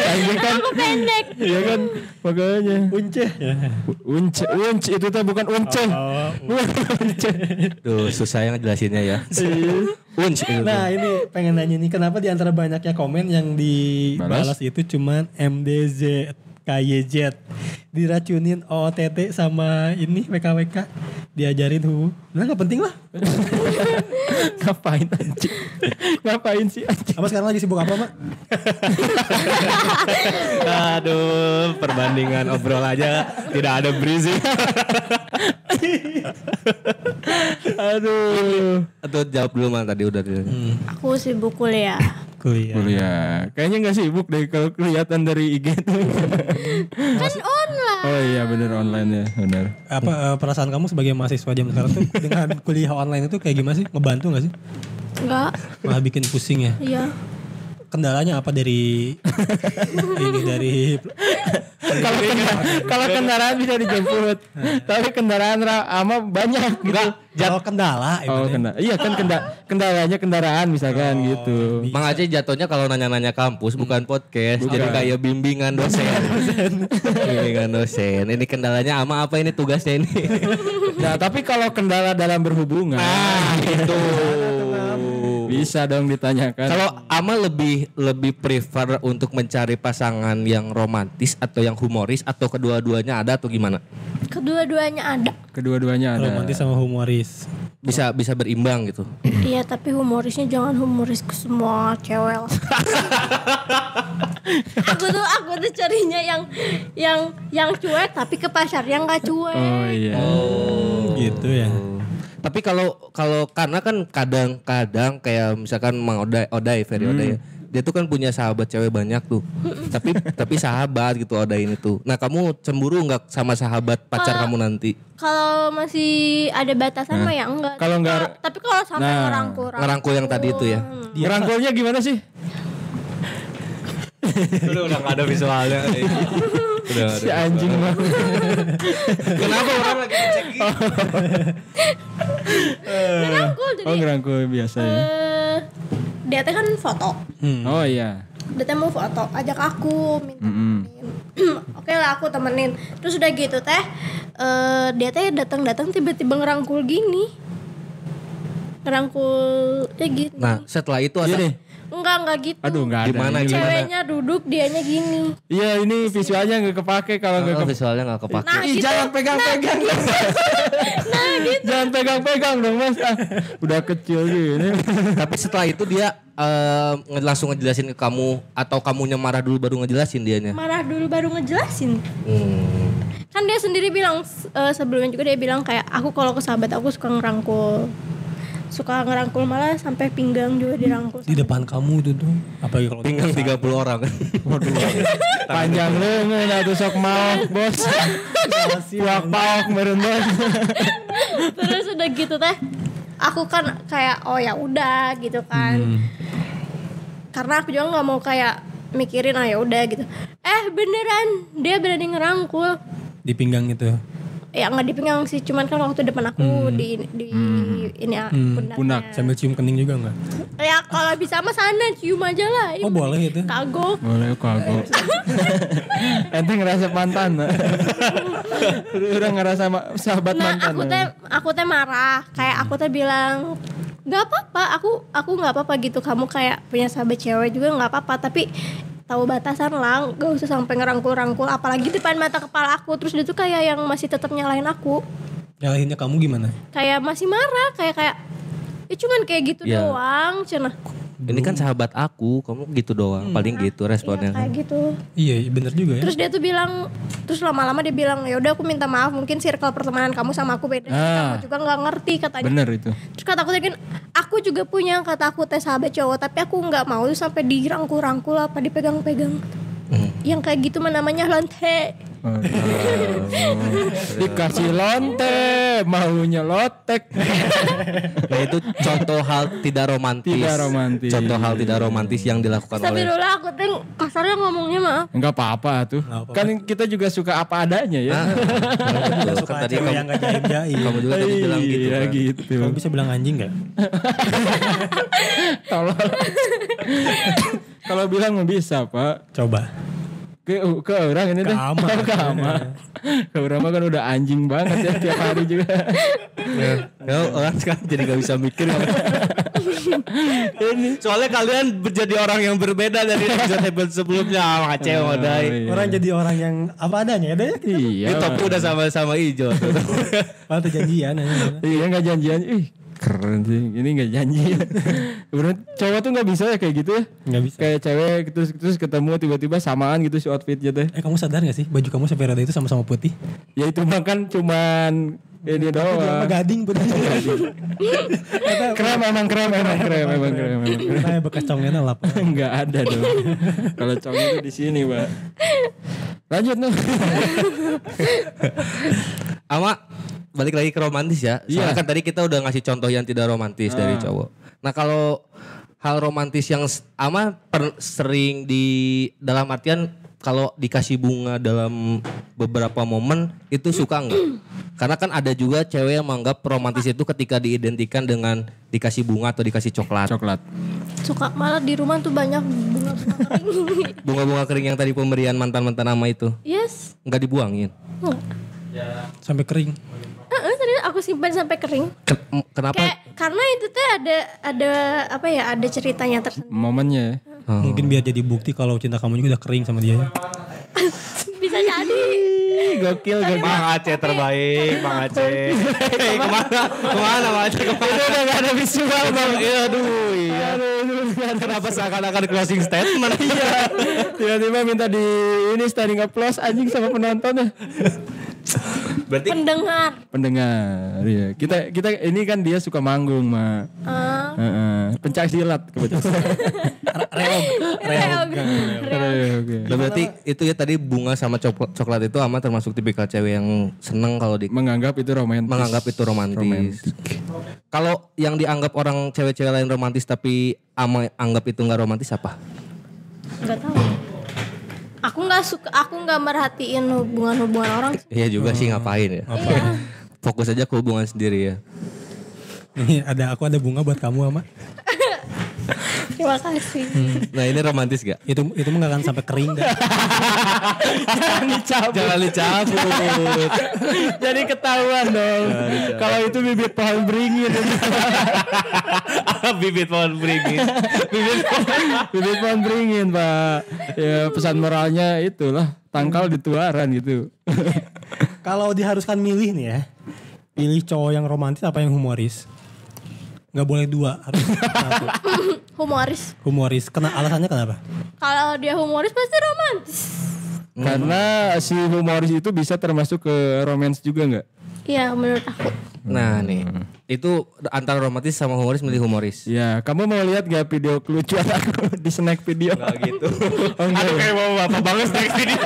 anjing kan Aku pendek. Iya kan makanya Unceh. Ya. unce unce itu tuh bukan unce Oh, unce Tuh susah yang ngejelasinnya ya. Unch itu. Nah ini pengen nanya nih kenapa di antara banyaknya komen yang dibalas itu cuman MDZ пока едет. Diracunin OOTT sama ini WKWK diajarin hu nah nggak penting lah. [laughs] Ngapain anjing? Ngapain sih anjing? Apa sekarang lagi sibuk apa mak [laughs] Aduh, perbandingan obrol aja. Tidak ada breezy. [laughs] aduh. Atau jawab dulu mah tadi udah. Aku sibuk kuliah. kuliah. Kuliah. Kayaknya nggak sibuk deh kalau kelihatan dari IG tuh. Kan online. Oh iya bener online ya bener. Apa eh, perasaan kamu sebagai mahasiswa zaman sekarang tuh dengan kuliah online itu kayak gimana sih? Ngebantu nggak sih? Enggak. malah bikin pusing ya? Iya. Kendalanya apa dari [laughs] ini dari kalau kenda- kalau kendaraan bisa dijemput. Tapi kendaraan ra- ama banyak gitu. Kalau kendala oh iya kan kenda kendalanya kendaraan misalkan gitu. Mang Aceh jatuhnya kalau nanya-nanya kampus bukan podcast, jadi kayak bimbingan [laughs] dosen. bimbingan dosen. Ini kendalanya ama apa ini tugasnya ini? Nah, tapi kalau kendala dalam berhubungan, Ah, [laughs] itu. Bisa dong ditanyakan. Kalau ama lebih lebih prefer untuk mencari pasangan yang romantis atau yang humoris atau kedua-duanya ada atau gimana? Kedua-duanya ada. kedua-duanya ada. romantis sama humoris Bisa bisa berimbang gitu. Iya, tapi humorisnya jangan humoris ke semua cewek lah. [laughs] aku tuh aku tuh carinya yang yang yang cuek tapi ke pacarnya nggak cuek. Oh iya. gitu ya Tapi kalau kalau karena kan kadang-kadang kayak misalkan Mang Odai, Odai Ferry Odai ya, dia tuh kan punya sahabat cewek banyak tuh. [laughs] tapi tapi sahabat gitu Odai ini tuh. Nah, kamu cemburu nggak sama sahabat pacar kamu nanti? Kalau masih ada batasan mah ya enggak. Kalau enggak- kalau- tapi kalau sampai Nah, ngerangkul Ngerangkul yang tadi itu ya. Ngerangkulnya gimana sih? udah udah gak ada visualnya. [laughs] udah Si anjing mah. Kenapa orang lagi ngecek [laughs] ngerangkul jadi Oh ngerangkul biasa ya. eh dia teh kan foto. Oh iya. Dia teh mau foto, ajak aku minta Mm-mm. [clears throat] Oke lah aku temenin. Terus udah gitu teh eh dia teh datang-datang tiba-tiba ngerangkul gini. Ngerangkul ya gitu. Nah, setelah itu Iya ada. Enggak enggak gitu. Aduh nggak ada. Gimana, gimana? Ceweknya duduk, dianya gini. Iya ini visualnya nggak kepake kalau nggak Oh, kepake. visualnya nggak kepake. Nah, Ih, gitu. jangan pegang-pegang. [laughs] Jangan pegang-pegang dong mas. Ah, udah kecil gini. Tapi setelah itu dia nge- langsung ngejelasin ke kamu atau kamunya marah dulu baru ngejelasin dianya. Marah dulu baru ngejelasin. Hmm. Kan dia sendiri bilang eh, sebelumnya juga dia bilang kayak aku kalau ke sahabat aku suka ngerangkul. Suka ngerangkul malah sampai pinggang juga dirangkul. di depan kamu tuh tuh apalagi kalau Pinggang 30 orang. [laughs] Waduh. Panjang leungeun atuh sok mau bos. [laughs] Puak paok meureun bos. [laughs] Terus udah gitu teh aku kan kayak oh ya udah gitu kan. Karena aku juga nggak mau kayak mikirin ah ya udah gitu. Eh beneran dia berani ngerangkul. di pinggang itu Ya nggak dipinggang sih, cuman kan waktu depan aku di di ini ah, pundaknya. pundak. sambil cium kening juga nggak Ya kalau bisa mah sana cium aja lah. oh boleh itu Kagok. Boleh kagok. Ente [laughs] ngerasa mantan. [laughs] Udah ngerasa ma- sahabat Nah mantan. aku teh aku teh marah, kayak aku teh bilang nggak apa-apa, aku aku nggak apa-apa gitu. Kamu kayak punya sahabat cewek juga nggak apa-apa, tapi tahu batasan lah gak usah sampai ngerangkul-rangkul apalagi depan mata kepala aku. Terus dia tuh kayak yang masih tetap nyalain aku. Nyalahinnya kamu gimana? kayak masih marah kayak kayak ya cuman kayak gitu Ya. doang cenah Ini kan sahabat aku, kamu gitu doang, paling gitu Iya responnya. kayak gitu Iya bener juga ya. terus dia tuh bilang terus lama-lama dia bilang ya udah aku minta maaf mungkin circle pertemanan kamu sama aku beda Ah. kamu juga nggak ngerti katanya Bener itu. Terus kata aku tadi kan aku juga punya kata aku tes sahabat cowok tapi aku nggak mau sampai dirangkul-rangkul apa dipegang-pegang. Yang kayak gitu mah namanya lonte. Dikasih lonte, maunya lotek. [laughs] Nah itu contoh hal tidak romantis. Tidak romantis. Contoh hal tidak romantis yang dilakukan Tapi oleh. dulu aku tuh kasarnya ngomongnya maaf. Enggak apa-apa tuh. apa-apa. Kan kita juga suka apa adanya ya. Ah, betul. Suka kan tadi kamu, yang gak jaim-jaim. kamu juga tadi bilang gitu. Iya kan. gitu. Kamu bisa bilang anjing gak? [laughs] Tolong. [laughs] Kalau bilang mah bisa, Pak. Coba. Ke ke orang ini Ke deh. Ama. [laughs] ke Ama. Ke orang mah kan udah anjing banget ya tiap hari juga. Ya, orang sekarang jadi gak bisa mikir. Ini soalnya kalian menjadi orang yang berbeda dari episode sebelumnya sama Aceh Dai. iya. Orang jadi orang yang apa adanya ada ya. Iya. Ini topi udah sama-sama hijau. Malah tuh janjian. Iya nggak janjian. Ih keren sih. Ini nggak janji. [laughs] Bener cowok tuh nggak bisa ya kayak gitu ya. Nggak bisa. Kayak cewek terus terus ketemu tiba-tiba samaan gitu si outfitnya teh. Eh kamu sadar gak sih baju kamu sampai rada itu sama-sama putih? Ya itu mah kan cuman ini Dia mah doang. gading putih. Krem emang krem emang krem emang krem emang krem. Bekas congnya lap. Enggak [laughs] ada dong. Kalau cowok itu di sini, Pak. Lanjut nih. [laughs] Ama balik lagi ke romantis ya. Soalnya Iya. kan tadi kita udah ngasih contoh yang tidak romantis dari cowok. Nah kalau hal romantis yang Ama per- sering di dalam artian kalau dikasih bunga dalam beberapa momen itu suka nggak? Karena kan ada juga cewek yang menganggap romantis itu ketika diidentikan dengan dikasih bunga atau dikasih coklat. Coklat. Suka malah di rumah tuh banyak bunga-bunga kering. [laughs] Bunga-bunga kering yang tadi pemberian mantan-mantan Ama itu yes. nggak dibuangin. Enggak. Sampai kering. Heeh, serius aku simpan sampai kering. Ken- kenapa? Kayak karena itu tuh ada ada apa ya ada ceritanya tersendiri. Momennya ya. Mungkin biar jadi bukti kalau cinta kamu juga udah kering sama dia. [laughs] Bisa jadi. Gokil, gokil. Bang Aceh terbaik, Bang Aceh. Ke mana? Ke mana Bang Aceh? Ke mana? Udah gak ada visual bang. Iya, aduh, iya. Kenapa seakan-akan closing statement? Iya. [laughs] Tiba-tiba minta di ini standing applause anjing sama penontonnya. [laughs] Berarti Pendengar. Pendengar, ya. Kita kita ini kan dia suka manggung, ma. Ah, Heeh. Pencak silat kebetulan. [laughs] Reog. Reog. Oke. Nah, berarti itu ya tadi bunga sama coklat, coklat itu amat termasuk tipikal cewek yang seneng kalau di Menganggap itu romantis. menganggap itu romantis. Kalau yang dianggap orang cewek-cewek lain romantis tapi ama anggap itu nggak romantis apa? nggak tahu. Aku nggak suka. Aku nggak merhatiin hubungan-hubungan orang. Iya juga sih ngapain ya. Iya. Fokus aja ke hubungan sendiri ya. Nih ada aku ada bunga buat kamu ama. Terima kasih. Nah ini romantis gak? Itu itu mah gak akan sampai kering dah. [laughs] Jangan dicabut. Jangan dicabut. Jadi ketahuan dong. Kalau itu bibit pohon beringin. [laughs] Bibit pohon beringin. bibit, bibit pohon beringin, Pak. Ya pesan moralnya itulah tangkal dituaran gitu. Kalau diharuskan milih nih ya. Pilih cowok yang romantis apa yang humoris? Gak boleh dua, harus [laughs] satu. Humoris. Humoris. Kena alasannya kenapa? Kalau dia humoris pasti romantis. Karena si humoris itu bisa termasuk ke romance juga nggak? Iya menurut aku. Nah nih, itu antara romantis sama humoris milih humoris. Ya, kamu mau lihat gak video kelucuan [laughs] aku di snack video? Gak gitu. [laughs] Oh, enggak Aduh ya? kayak mau bapak banget snack video.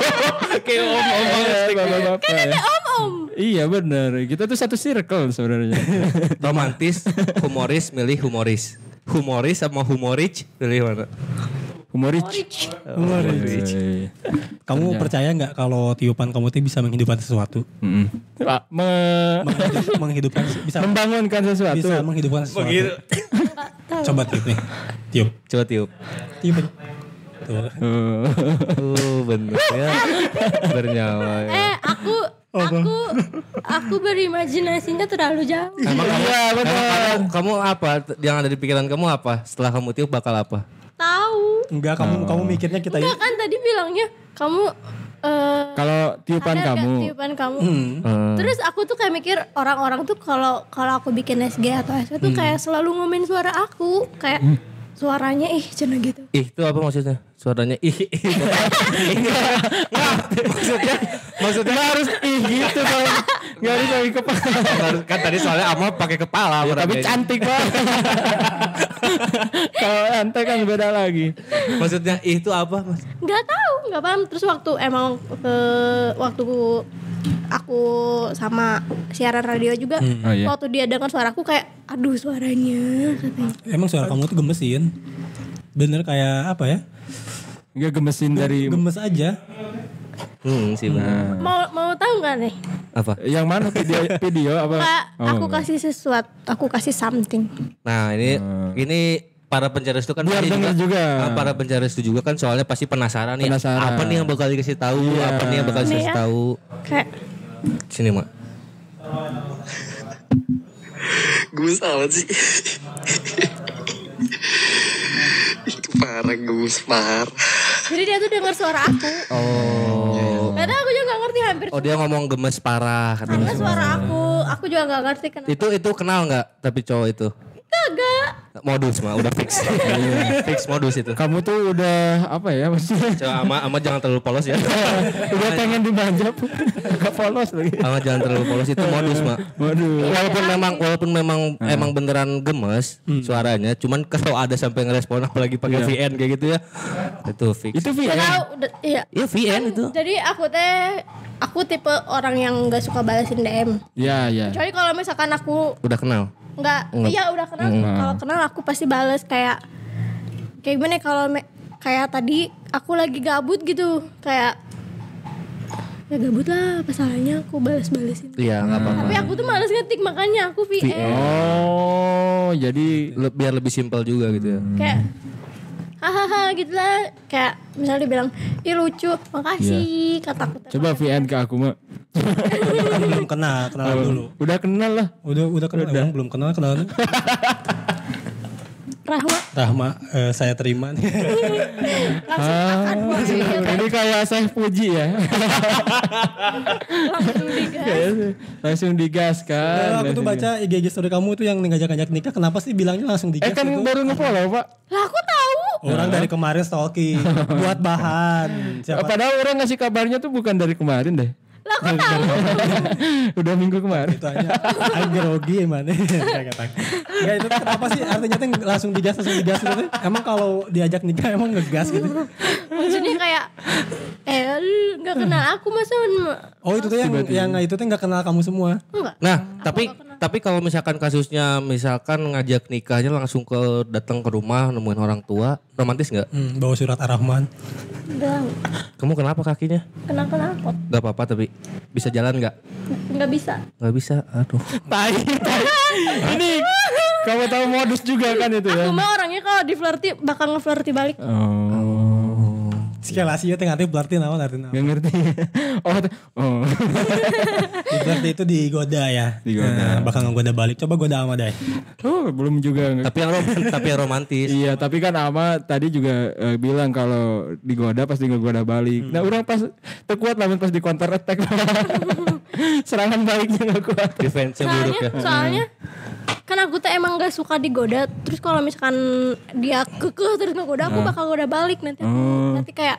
kayak om-om banget. Iya, bapak-bapak ya. Om-om. Iya benar, kita tuh satu circle sebenarnya. [laughs] Romantis, humoris milih humoris. Humoris sama humorich pilih mana? Humoris. Humoris. Iya. Kamu percaya nggak kalau tiupan kamu itu bisa menghidupkan sesuatu? Mm-mm. Ah, me- Menghidup- menghidupkan bisa membangunkan sesuatu. bisa menghidupkan sesuatu. Coba tiup nih. Tiup. Coba tiup. Tiup. aja. Tuh. Oh. [laughs] Oh bener ya. Bernyawa ya. Eh aku aku aku berimajinasinya terlalu jauh. Emang kamu, Iya, emang kamu, kamu apa? Yang ada di pikiran kamu apa? Setelah kamu tiup bakal apa? Tahu. Enggak, kamu kamu mikirnya kita Enggak kan tadi bilangnya kamu eh Kalau tiupan kamu. tiupan kamu. Hmm. Terus aku tuh kayak mikir orang-orang tuh kalau kalau aku bikin SG atau SG tuh kayak selalu ngomen suara aku kayak suaranya ih cina gitu. Ih, itu apa maksudnya? Suaranya ih. ih. Nggak, maksudnya maksudnya harus ih gitu dong. Gak harus lagi kepala. Harus- kan tadi soalnya Ama pakai kepala Ya, tapi cantik banget. [laughs] Kalau ante kan beda lagi. Maksudnya ih itu apa, Mas? nggak tahu nggak paham terus waktu emang ke waktu aku sama siaran radio juga Oh, iya. waktu dia dengar suaraku kayak aduh suaranya katanya emang suara kamu tuh gemesin. Bener kayak apa ya? Enggak gemesin dari Gemes aja. Hmm, sih benar. mau mau tahu nggak nih Apa? yang mana video [laughs] video apa? Kak, Oh, aku kasih sesuatu aku kasih something Nah, ini ini para pencari itu kan Biar denger juga. Nah, para pencari itu juga kan soalnya pasti penasaran nih. Penasaran. Apa nih yang bakal dikasih tahu? Apa nih yang bakal Nih dikasih ya. tahu? kayak Sini, Mak. Gemes amat sih. Itu parah gemes parah. jadi dia tuh dengar suara aku Oh. karena aku juga nggak ngerti hampir Oh, dia ngomong gemes parah karena suara aku aku juga nggak ngerti kenapa Itu itu kenal nggak? Tapi cowok itu kagak modus mah udah fix. [laughs] fix modus itu. Kamu tuh udah apa ya maksudnya? Coba ama ama jangan terlalu polos ya. [laughs] udah pengen dimanjap. Gak polos lagi. Ama jangan terlalu polos itu modus mah. Waduh. Walaupun memang walaupun memang emang beneran gemes suaranya, cuman [laughs] kalau ada sampai ngerespon apalagi pakai VN kayak gitu ya, itu fix. Itu VN. tahu udah iya Iya VN itu. jadi aku teh aku tipe orang yang nggak suka balasin DM Ya ya. kecuali kalau misalkan aku Udah kenal. Nggak. Iya udah kenal. Kalau kenal aku pasti bales kayak kayak gimana ya, kalau kayak tadi aku lagi gabut gitu kayak ya gabut lah apa salahnya aku balas-balesin Iya nggak apa-apa. tapi aku tuh males ngetik makanya aku VN Oh, jadi Le- biar lebih simpel juga gitu ya. kayak hahaha gitu lah kayak misalnya dia bilang ih lucu makasih kataku teh. coba VN ke aku mah. Kan belum kenal, kenal dulu. Udah kenal lah. Udah udah kenal, emang belum kenal kenalan. Rahma Rahma, eh, saya terima nih. langsung akan [laughs] Ini kayak saya puji ya. langsung digas langsung digaskan. aku tuh baca IG story kamu tuh yang ngajak-ngajak nikah, kenapa sih bilangnya langsung Eh digas kan gitu? baru nge-follow pak. lah aku tahu Orang dari kemarin stalking, [laughs] buat bahan. Siapa? Padahal orang ngasih kabarnya tuh bukan dari kemarin deh. Lah aku tahu? [laughs] Udah minggu kemarin. itu aja. Aku grogi [laughs] katakan. Enggak itu kenapa sih? Artinya tuh langsung digas langsung digas gitu. Emang kalau diajak nikah emang ngegas gitu? Maksudnya kayak eh lu nggak kenal aku masa oh itu tuh yang yang itu tuh nggak kenal kamu semua? Enggak Nah, tapi tapi kalau misalkan kasusnya misalkan ngajak nikahnya langsung ke datang ke rumah nemuin orang tua, romantis nggak? hmm, bawa surat ar-rahman. Enggak Kamu kenapa kakinya? kenal kenapa Gak apa-apa tapi bisa jalan nggak? nggak bisa Nggak bisa. Aduh. [laughs] Tai, tai. Ini kamu tahu modus juga kan itu ya. aku mah orangnya kalau di flirty bakal nge-flirty balik Oh. Sekali lagi ya tengah berarti naon arti naon Gak ngerti. [laughs] Oh, oh. Di [laughs] berarti itu digoda ya Digoda. Nah, bakal ngegoda balik coba goda sama deh oh, belum juga. Tapi yang rom [laughs] tapi yang romantis. Iya, tapi kan Ama tadi juga eh, bilang kalau digoda pasti ngegoda balik. Nah, orang pas terkuat lamun pas di counter attack. Serangan baliknya gak kuat. Defense-nya buruk soalnya ya. soalnya kan aku tuh emang gak suka digoda terus kalau misalkan dia kekeh terus ngegoda aku bakal goda balik nanti aku nanti kayak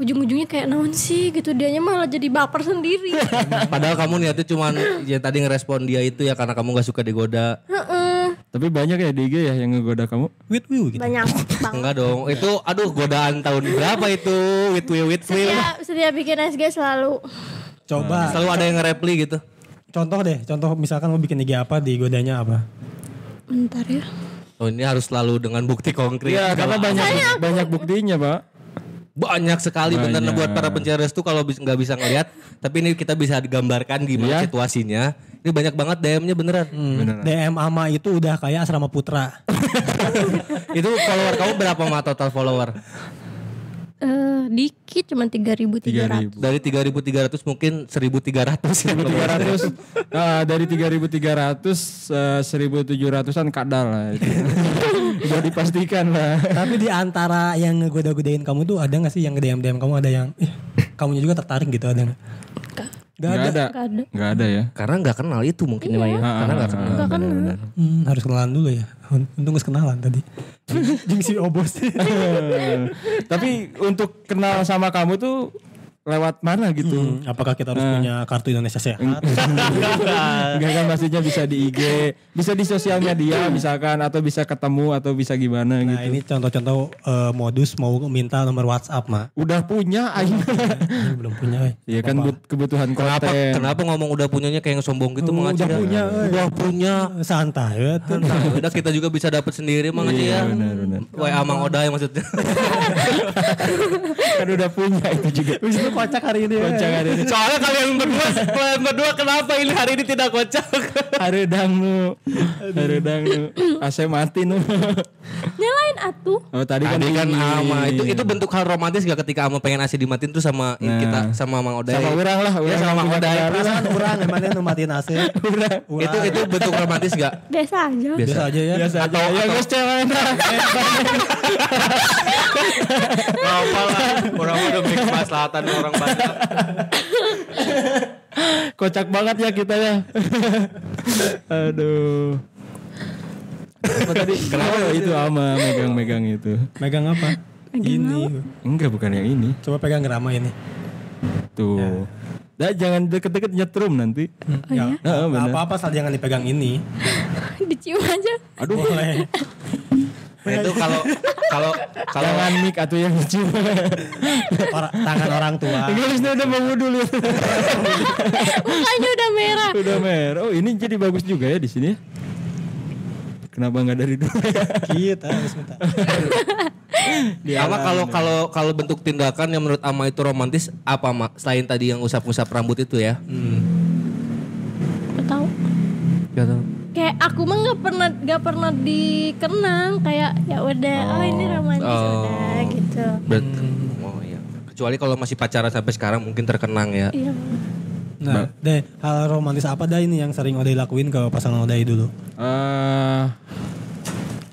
ujung-ujungnya kayak naon sih gitu dianya malah jadi baper sendiri [laughs] Padahal kamu niatnya cuman ya tadi ngerespon dia itu ya karena kamu gak suka digoda. Heeh, Tapi banyak ya di IG ya yang ngegoda kamu. with you gitu banyak [laughs] banget Enggak dong. Itu aduh godaan tahun berapa itu? With will with will. setiap setiap bikin SG selalu coba Selalu ada yang nge-reply gitu. contoh deh contoh misalkan mau bikin IG apa di godanya apa bentar ya Oh ini harus selalu dengan bukti konkret. Iya, karena banyak banyak buktinya, Pak. Banyak sekali bener Banyak. buat para pencari restu kalau nggak bisa ngelihat tapi ini kita bisa digambarkan gimana Iya. situasinya ini banyak banget DM-nya beneran Hmm. DM ama itu udah kayak asrama putra [laughs] itu follower kamu berapa mah total follower eh dikit cuma 3300 3000. dari 3.300 mungkin 1.300 ya 300 nah, dari 3300 eh, 1700-an kadal lah itu. [laughs] Sudah dipastikan lah. Tapi di antara yang ngegoda-godain kamu tuh ada gak sih yang nge-DM-DM kamu ada yang ih, kamunya juga tertarik gitu ada gak? Gak ada. Gak ada. Nggak ada ya. Karena nggak kenal itu mungkin ya, Maya. Karena nggak kenal. Gak kan Hmm, harus kenalan dulu ya. Untung gak kenalan tadi. Jing si obos. [laughs] Tapi untuk kenal sama kamu tuh lewat mana gitu? Hmm, apakah kita harus punya kartu Indonesia Sehat? [laughs] Enggak kan maksudnya bisa di IG, bisa di sosial media [coughs] misalkan atau bisa ketemu atau bisa gimana Nah gitu. ini contoh-contoh eh, modus mau minta nomor WhatsApp mah. Udah punya aing. Ini belum punya. eh. Iya kan but- kebutuhan Kenapa konten. kenapa ngomong udah punyanya kayak yang sombong gitu Oh, udah punya, eh. Udah punya. Santai ya. Nah, udah kita juga bisa dapat sendiri Aceh ya. Iya, benar, benar. WA Mang maksudnya. [laughs] kan udah punya itu juga. Itu kocak hari ini. ya. Kocak hari ini. Soalnya kalian berdua, kalian berdua kenapa ini hari ini tidak kocak? Haredang nu. Haredang nu. AC mati nu. Nyalain atuh. Oh tadi kan Tadi kan ama itu itu bentuk hal romantis gak ketika ama pengen AC dimatiin terus sama kita sama Mang Oday. sama orang lah, Ya orang sama yang Mang kendaraan. Perasaan orang emangnya nu matiin AC. Itu itu bentuk romantis gak? Biasa aja. Biasa aja ya. Biasa aja. Ya guys cewek Apa lah, orang demi kemaslahatan orang banyak. Kocak banget ya kita ya. Aduh. Apa tadi? Kenapa itu ama megang-megang itu? Megang apa? Ini. Enggak bukan yang ini. Coba pegang gerama ini. Tuh. Dah jangan deket-deket nyetrum nanti. Ya, Heeh, benar. apa-apa asal jangan dipegang ini. Dicium aja. Aduh. Boleh. Nah, itu kalau kalau kalau Jangan mic atau yang lucu. Tangan orang tua. [laughs] Inggrisnya udah mau wudhu lihat. Mukanya udah merah. udah mer. Oh ini jadi bagus juga ya di sini. Kenapa nggak dari dulu? Kita harus minta. Ama kalau kalau kalau bentuk tindakan yang menurut Ama itu romantis apa Mak? Selain tadi yang usap-usap rambut itu ya? Gak tahu. Gak tahu. Kayak aku mah nggak pernah nggak pernah dikenang kayak ya udah oh, ini romantis Oh. udah gitu. Berarti oh iya. Kecuali kalau masih pacaran sampai sekarang mungkin terkenang ya. Iya. Nah, deh hal romantis apa dah ini yang sering Odai lakuin ke pasangan Odai dulu? Eh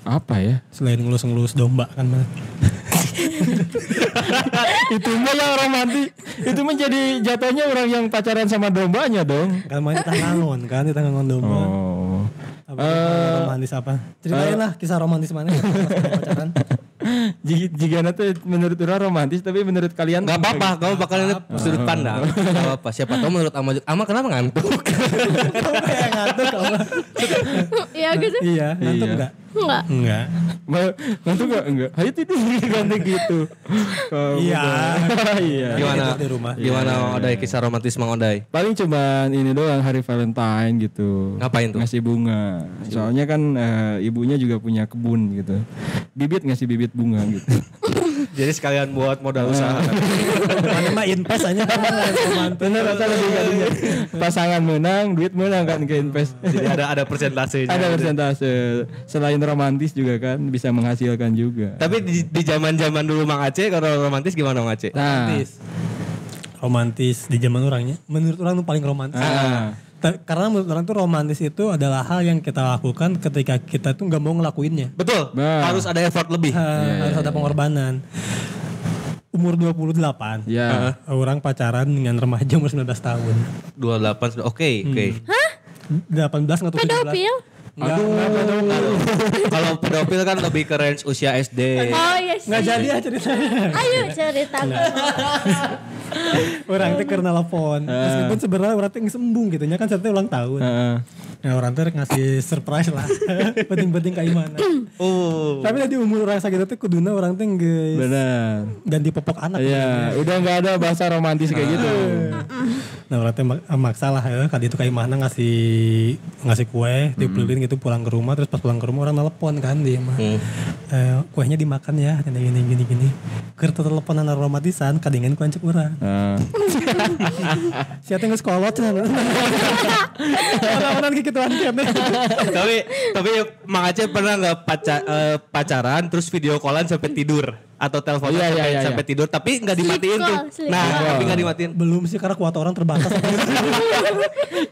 apa ya? Selain ngelus-ngelus domba kan mah. [laughs] itu mah yang romantis. Itu menjadi jatuhnya orang yang pacaran sama dombanya dong. Kan main tangangon kan, di tangangon domba. Oh. Hal romantis apa? Ceritain lah kisah romantis mana sama pacaran. Jika, jika nanti menurut orang romantis tapi menurut kalian Gak apa-apa, kamu bakal lihat sudut pandang. [laughs] Gak apa-apa. Siapa tahu menurut Ama, Ama kenapa ngantuk? [laughs] Kayak ngantuk kamu. Iya gitu. Iya, ngantuk Iya. Enggak? Enggak. Enggak. Ngantuk gak? Enggak. Ayo tidur ganti gitu. Iya. [laughs] iya. Gimana? Di rumah. Gimana Mang Odai kisah romantis Mang Odai? Paling cuman ini doang hari Valentine gitu. Ngapain tuh? Ngasih bunga. Soalnya kan eh, ibunya juga punya kebun gitu. Bibit ngasih bibit bunga gitu. [laughs] Jadi sekalian buat modal usaha. Mana mah invest aja romantis. Bener rasa lebih. Pasangan menang, duit menang kan ke invest. Jadi ada ada persentasenya. Ada persentase. Selain romantis juga kan bisa menghasilkan juga. Tapi di, di zaman-zaman dulu Mang Aceh kalau romantis gimana Mang Aceh? Nah, Romantis. Romantis di zaman orangnya. Menurut orang tuh paling romantis. Ah. Karena menurut orang tuh romantis itu adalah hal yang kita lakukan ketika kita tuh nggak mau ngelakuinnya. Betul. Nah. Harus ada effort lebih. Ha, harus ada pengorbanan. Umur 28. ya. Orang pacaran dengan remaja umur 19 tahun. 28 sudah oke, oke. 18 atau 17. Pedofil? Enggak, enggak, pedofil. Kalau pedofil kan lebih ke range usia SD. Oh iya sih. Nggak jadi ya ceritanya. Ayo cerita. orang tuh karena telepon. Meskipun sebenarnya orang tuh sembung gitu. nya kan saya ulang tahun. Heeh. Nah orang tuh ngasih surprise lah. [laughs] Penting-penting kayak mana. Oh. Tapi tadi umur orang sakit itu kuduna orang tuh guys. Benar. Ganti popok anak. Iya, udah nggak ada bahasa romantis kayak gitu. Nah orang tuh mak- maksa lah ya. Kali itu kayak mana ngasih ngasih kue. Dibeliin gitu pulang ke rumah. Terus pas pulang ke rumah orang telepon kan dia mah. Hmm. Eh, kuenya dimakan ya. Gini gini gini gini. Kertas teleponan romantisan. Kadingan kue cek orang. Nah, [laughs] Siapa yang sekolot [laughs] Orang-orang gitu [laughs] tapi tapi Mang Aceh pernah nggak paca- eh, pacaran terus video callan sampai tidur? Atau teleponan Iya, iya, sampai, iya, sampai tidur tapi nggak dimatiin Sleep tuh. call, Nah, call. tapi nggak dimatiin. Belum sih karena kuota orang terbatas. [laughs]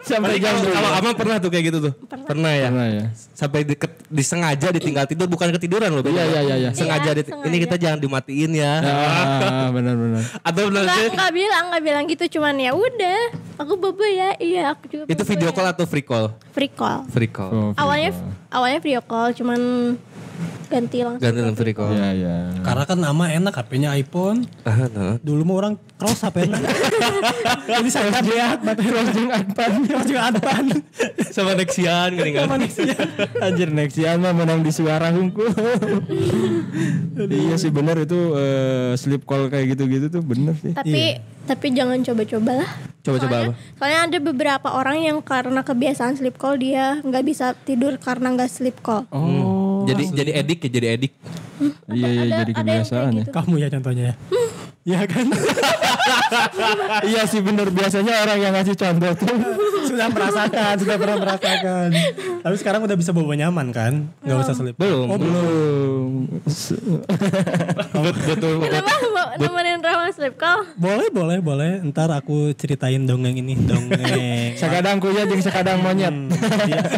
Sampai jam kalau, Amang pernah tuh kayak gitu tuh? Pernah, ya? Pernah ya. Sampai di, disengaja ditinggal tidur bukan ketiduran loh. Iya, iya, iya, iya. Sengaja, Iya, di- ini sengaja. kita jangan dimatiin ya. Ah, benar-benar. Atau benar Nggak, sih? nggak bilang, nggak bilang gitu cuman ya udah. Aku bobo ya, iya aku juga. Itu video ya. call atau free call? Free call. Free call. Oh, Awalnya awalnya video call cuman ganti langsung. Ganti dalam free call. Iya, iya. karena kan nama enak HP-nya iPhone. Ah, nah. Dulu mah orang cross HP-nya. Ini [laughs] saya lihat Terus jeung Adpan. Cross juga Advan. Sama Nexian gini kan. Anjir Nexian mah menang di suara hungkul. iya sih benar itu eh, sleep call kayak gitu-gitu tuh bener sih. Tapi tapi jangan coba-coba lah. Coba-coba Soalnya- apa? Soalnya ada beberapa orang yang karena kebiasaan sleep call dia nggak bisa tidur karena nggak sleep call. Oh. Jadi jadi edik ya jadi edik. Iya iya jadi kebiasaan ya. gitu. Kamu ya contohnya ya. Iya kan? [laughs] iya sih bener biasanya orang yang ngasih contoh tuh. [laughs] sudah merasakan, sudah pernah merasakan. Tapi sekarang udah bisa bawa nyaman kan? Nggak usah selip. Belum. Oh, Belum. [laughs] Betul. Kenapa mau nemenin Rama sleep call? Boleh, boleh, boleh. Ntar aku ceritain dongeng ini, dongeng. Sakadang kuya jeung sakadang monyet.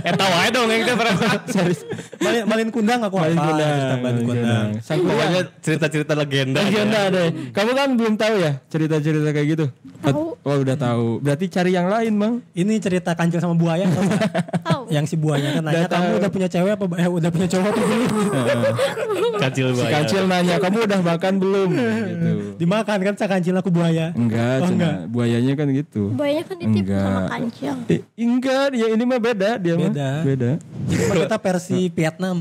Eta wae dong yang pernah. Serius. malin, malin kundang aku Malin apa? kundang, malin malin kundang. kundang. Sang kuya. Pokoknya cerita-cerita legenda. Legenda deh. Kamu kan belum tahu ya cerita-cerita kayak gitu? Tahu. Oh udah tahu. Berarti cari yang lain bang. Ini cerita kancil sama buaya. [laughs] Tahu. Yang si buaya kan nanya, Udah tahu. kamu udah punya cewek apa? Eh, udah punya cowok apa belum? [laughs] Kacil Si kancil nanya kamu udah makan belum? gitu. Dimakan kan sa kancil aku buaya. Enggak, Oh, cina. enggak. buayanya kan gitu. Buayanya kan ditipu sama Enggak. kancil. Eh, enggak, ya ini mah beda dia mah. Beda. Beda. Cuma kita [laughs] versi Vietnam.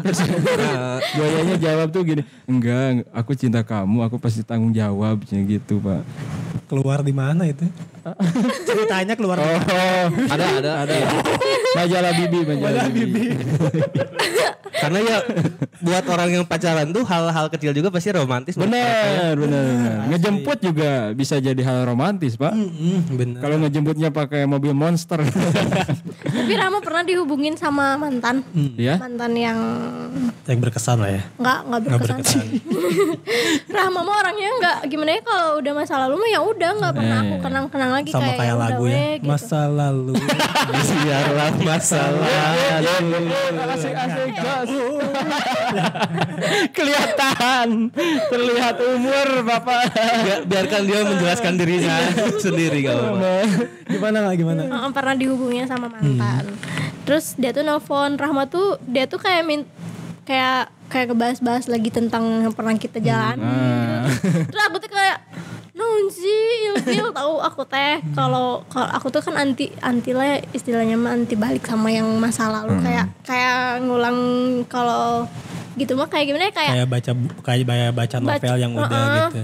Buayanya jawab tuh gini, enggak, aku cinta kamu, aku pasti tanggung jawab, cina gitu pak. keluar di mana itu? [laughs] Ceritanya keluar? Oh, [laughs] Ada ada ada. majalah bibi, majalah bibi. [laughs] Karena ya buat orang yang pacaran tuh hal-hal kecil juga pasti romantis. Benar, benar, benar. Ngejemput juga bisa jadi hal romantis pak. Hmm, bener. Kalau ngejemputnya pakai mobil monster, Tapi Rama pernah dihubungin sama mantan. ya? Mantan yang Yang berkesan lah ya. nggak nggak berkesan. berkesan. Rahma mah orangnya nggak gimana ya kalau udah masa lalu mah ya udah nggak pernah aku kenang-kenang lagi Sama kayak, kayak ya udah lagu weh, ya. gitu. Masa lalu. [laughs] Biarlah masalah. Asik-asik bos. Kelihatan, terlihat umur bapak. Biar- biarkan dia menjelaskan dirinya [laughs] sendiri apa-apa. gimana nggak gimana? Heeh, pernah dihubungin sama mantan. Terus dia tuh nelfon Rahma tuh dia tuh kayak min kayak kayak ngebahas-bahas lagi tentang yang pernah kita jalani gitu. Terus aku tuh kayak sih ilfil tahu aku teh. Kalau kalau aku tuh kan anti anti lah ya, istilahnya mah anti balik sama yang masa lalu. Kayak kayak ngulang kalau gitu mah kayak gimana ya kayak Kayak baca kayak baca, baca novel Baca- yang udah Heeh. gitu.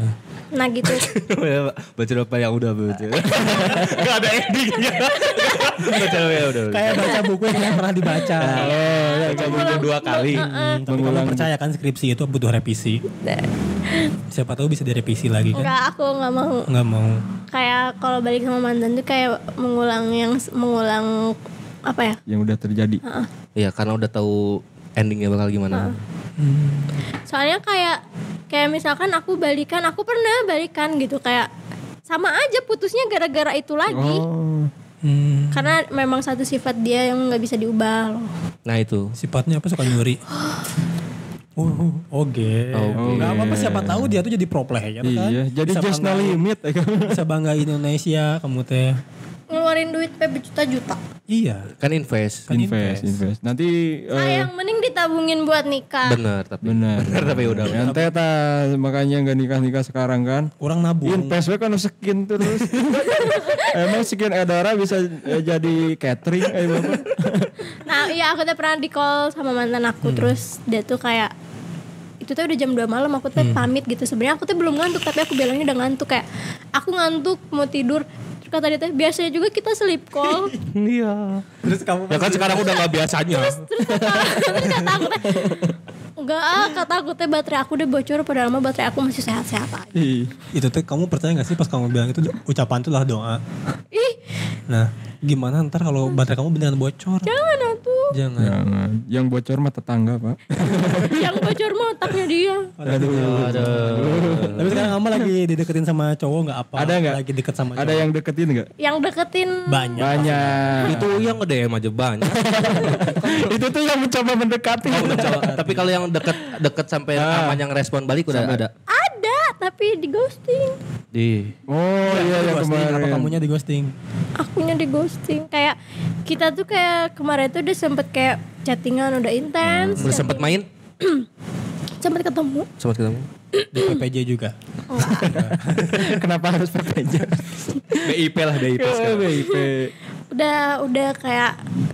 nah gitu [laughs] baca apa yang udah baca. [laughs] Gak ada endingnya. baca apa yang udah. Kayak baca buku yang pernah dibaca. Oh, ya kamu dua kali. Hmm, tapi kamu percaya kan skripsi itu butuh revisi. Siapa tahu bisa direvisi lagi kan? nggak aku nggak mau Nggak mau. kayak kalau balik sama mantan tuh kayak mengulang yang mengulang apa ya Yang udah terjadi. Iya karena udah tahu endingnya bakal gimana. Soalnya kayak kayak misalkan aku balikan aku pernah balikan gitu kayak sama aja putusnya gara-gara itu lagi Oh, Hmm, karena memang satu sifat dia yang nggak bisa diubah loh Nah itu. sifatnya apa suka nyuri? [gasps] Oh, oke. Oke. Nggak apa-apa siapa tahu dia tuh jadi pro player kan. iya, jadi just no limit. ya kan? Bisa bangga Indonesia kamu teh. Ngeluarin duit pe berjuta-juta Iya. Kan invest. Kan invest, invest. Nanti eh, sayang mending ditabungin buat nikah Bener tapi. benar. [laughs] Bener tapi udah. Ente ta makanya nggak nikah nikah sekarang kan? Kurang nabung. Invest we kan skin terus. [laughs] Emang skin Edora bisa eh, jadi catering eh bapak. [laughs] nah iya aku tuh pernah di call sama mantan aku terus dia tuh kayak itu tuh udah jam 2 malam aku tuh pamit gitu sebenarnya aku tuh belum ngantuk tapi aku bilangnya udah ngantuk kayak aku ngantuk mau tidur kata dia teh biasanya juga kita sleep call [laughs] Iya. Terus kamu Ya kan sekarang udah [laughs] gak biasanya. terus kata aku teh enggak ah kata aku teh baterai aku udah bocor padahal mah baterai aku masih sehat-sehat aja Ih, itu tuh kamu percaya gak sih pas kamu bilang itu ucapan itu lah doa. ih Nah, gimana ntar kalau baterai kamu beneran bocor? jangan atuh Jangan. Jangan. Yang bocor mah tetangga, Pak. [laughs] yang bocor mah otaknya dia Tapi sekarang Ama lagi dideketin sama cowok nggak apa? Ada nggak? Lagi deket sama Ada cowok. yang deketin nggak? yang deketin banyak. Banyak. Itu yang nge-DM aja banyak. [laughs] itu tuh yang mencoba mendekati. Oh, mencoba. Tapi kalau yang deket deket sampai Ah. aman yang respon balik udah ada. ada tapi di ghosting Di Oh iya Di yang Apa kemarin. kamunya di ghosting? akunya di ghosting kayak kita tuh kayak kemarin tuh udah sempet kayak chattingan udah intens udah sempet main? [clears throat] sempet ketemu Sempet ketemu. Di PPJ juga. [laughs] Kenapa harus PPJ? [laughs] BIP lah BIP Oh, BIP. Udah udah kayak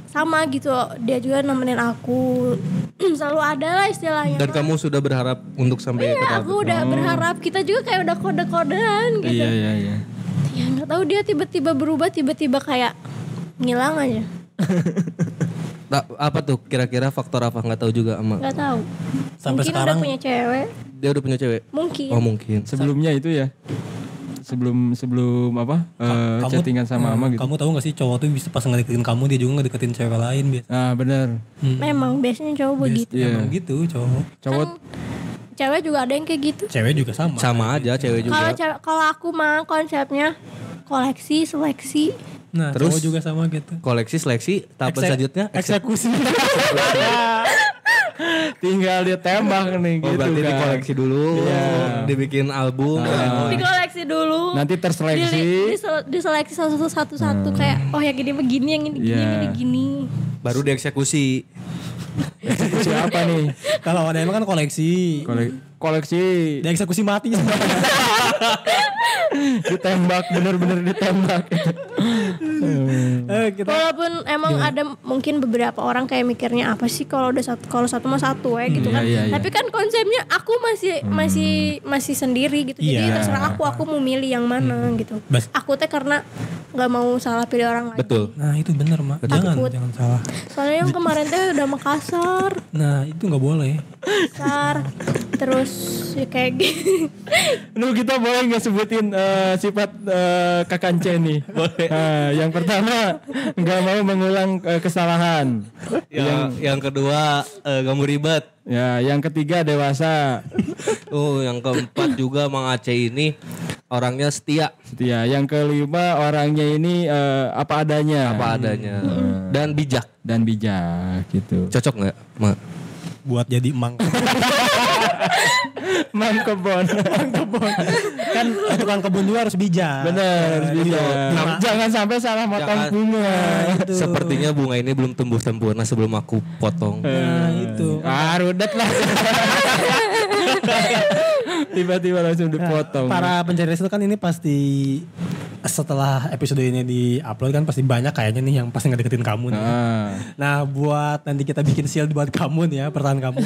sama gitu. Dia juga nemenin aku. [clears throat] Selalu ada lah istilahnya. Dan kamu sudah berharap untuk sampai ke Iya, tahap aku udah berharap. Kita juga kayak udah kode-kodean gitu. Iya iya iya. ya nggak tahu dia tiba-tiba berubah tiba-tiba kayak ngilang aja. [laughs] Nah, apa tuh? Kira-kira faktor apa? Nggak tahu juga ama nggak tahu. Sampai mungkin sekarang? udah punya cewek. Dia udah punya cewek? Mungkin. Oh mungkin. Sebelumnya itu ya. Sebelum sebelum apa? eh, chattingan sama ama gitu. Kamu tahu gak sih cowok tuh bisa pas ngedeketin kamu dia juga ngedeketin cewek lain biasa. Ah benar. memang biasanya cowok begitu Iya. Emang gitu cowok. Cowok cewek juga ada yang kayak gitu Cewek juga sama. sama aja cewek juga kalau cewek- kalau aku mah konsepnya koleksi seleksi Nah, Terus? cowok juga sama gitu. koleksi seleksi tahap Eksek- selanjutnya Eksekusi. [laughs] [laughs] tinggal dia tembak nih Oh gitu berarti kan. dikoleksi dulu, dibikin album. dikoleksi dulu Nanti terseleksi. disel- diseleksi satu satu satu kayak oh yang gini begini yang ini gini Iya. yang ini gini Baru dieksekusi. [laughs] Siapa nih? Kalau ada kan koleksi. Kole- koleksi Dia eksekusi mati. [laughs] ditembak bener-bener ditembak. [laughs] eh, kita walaupun emang ada mungkin beberapa orang kayak mikirnya apa sih kalau udah satu kalau satu mah satu ya gitu kan iya, iya. tapi kan konsepnya aku masih masih masih sendiri gitu jadi Iya. terserah aku aku mau milih yang mana gitu Bas- aku teh karena nggak mau salah pilih orang lain Betul. Nah, itu bener, Mak. Jangan, Takut. jangan salah. soalnya yang kemarin teh udah Makassar Nah, itu nggak boleh. Makassar terus ya kayak gitu Lu kita boleh nggak sebutin eh, sifat eh, Kakance nih? Boleh. yang pertama nggak mau mengulang eh, kesalahan. Yang yang kedua eh, gak mau ribet. Ya, yang ketiga dewasa. Oh, yang keempat juga Mang Aceh ini orangnya setia Setia. Yang kelima orangnya ini eh, apa adanya apa adanya dan bijak. dan bijak gitu. Cocok nggak, Ma? Buat jadi emang. Mam kebon. [laughs] kan tukang kebun juga harus bijak. Bener, bijak. Jangan sampai salah motong Jangan. bunga. Sepertinya bunga ini belum tumbuh sempurna sebelum aku potong. Nah, itu. Ah, rudet lah. [laughs] [laughs] Tiba-tiba langsung dipotong. Para pencari itu kan ini pasti setelah episode ini di-upload kan pasti banyak kayaknya nih yang pasti ngedeketin kamu nih. Ah. Nah buat nanti kita bikin shield buat kamu nih ya pertahanan kamu.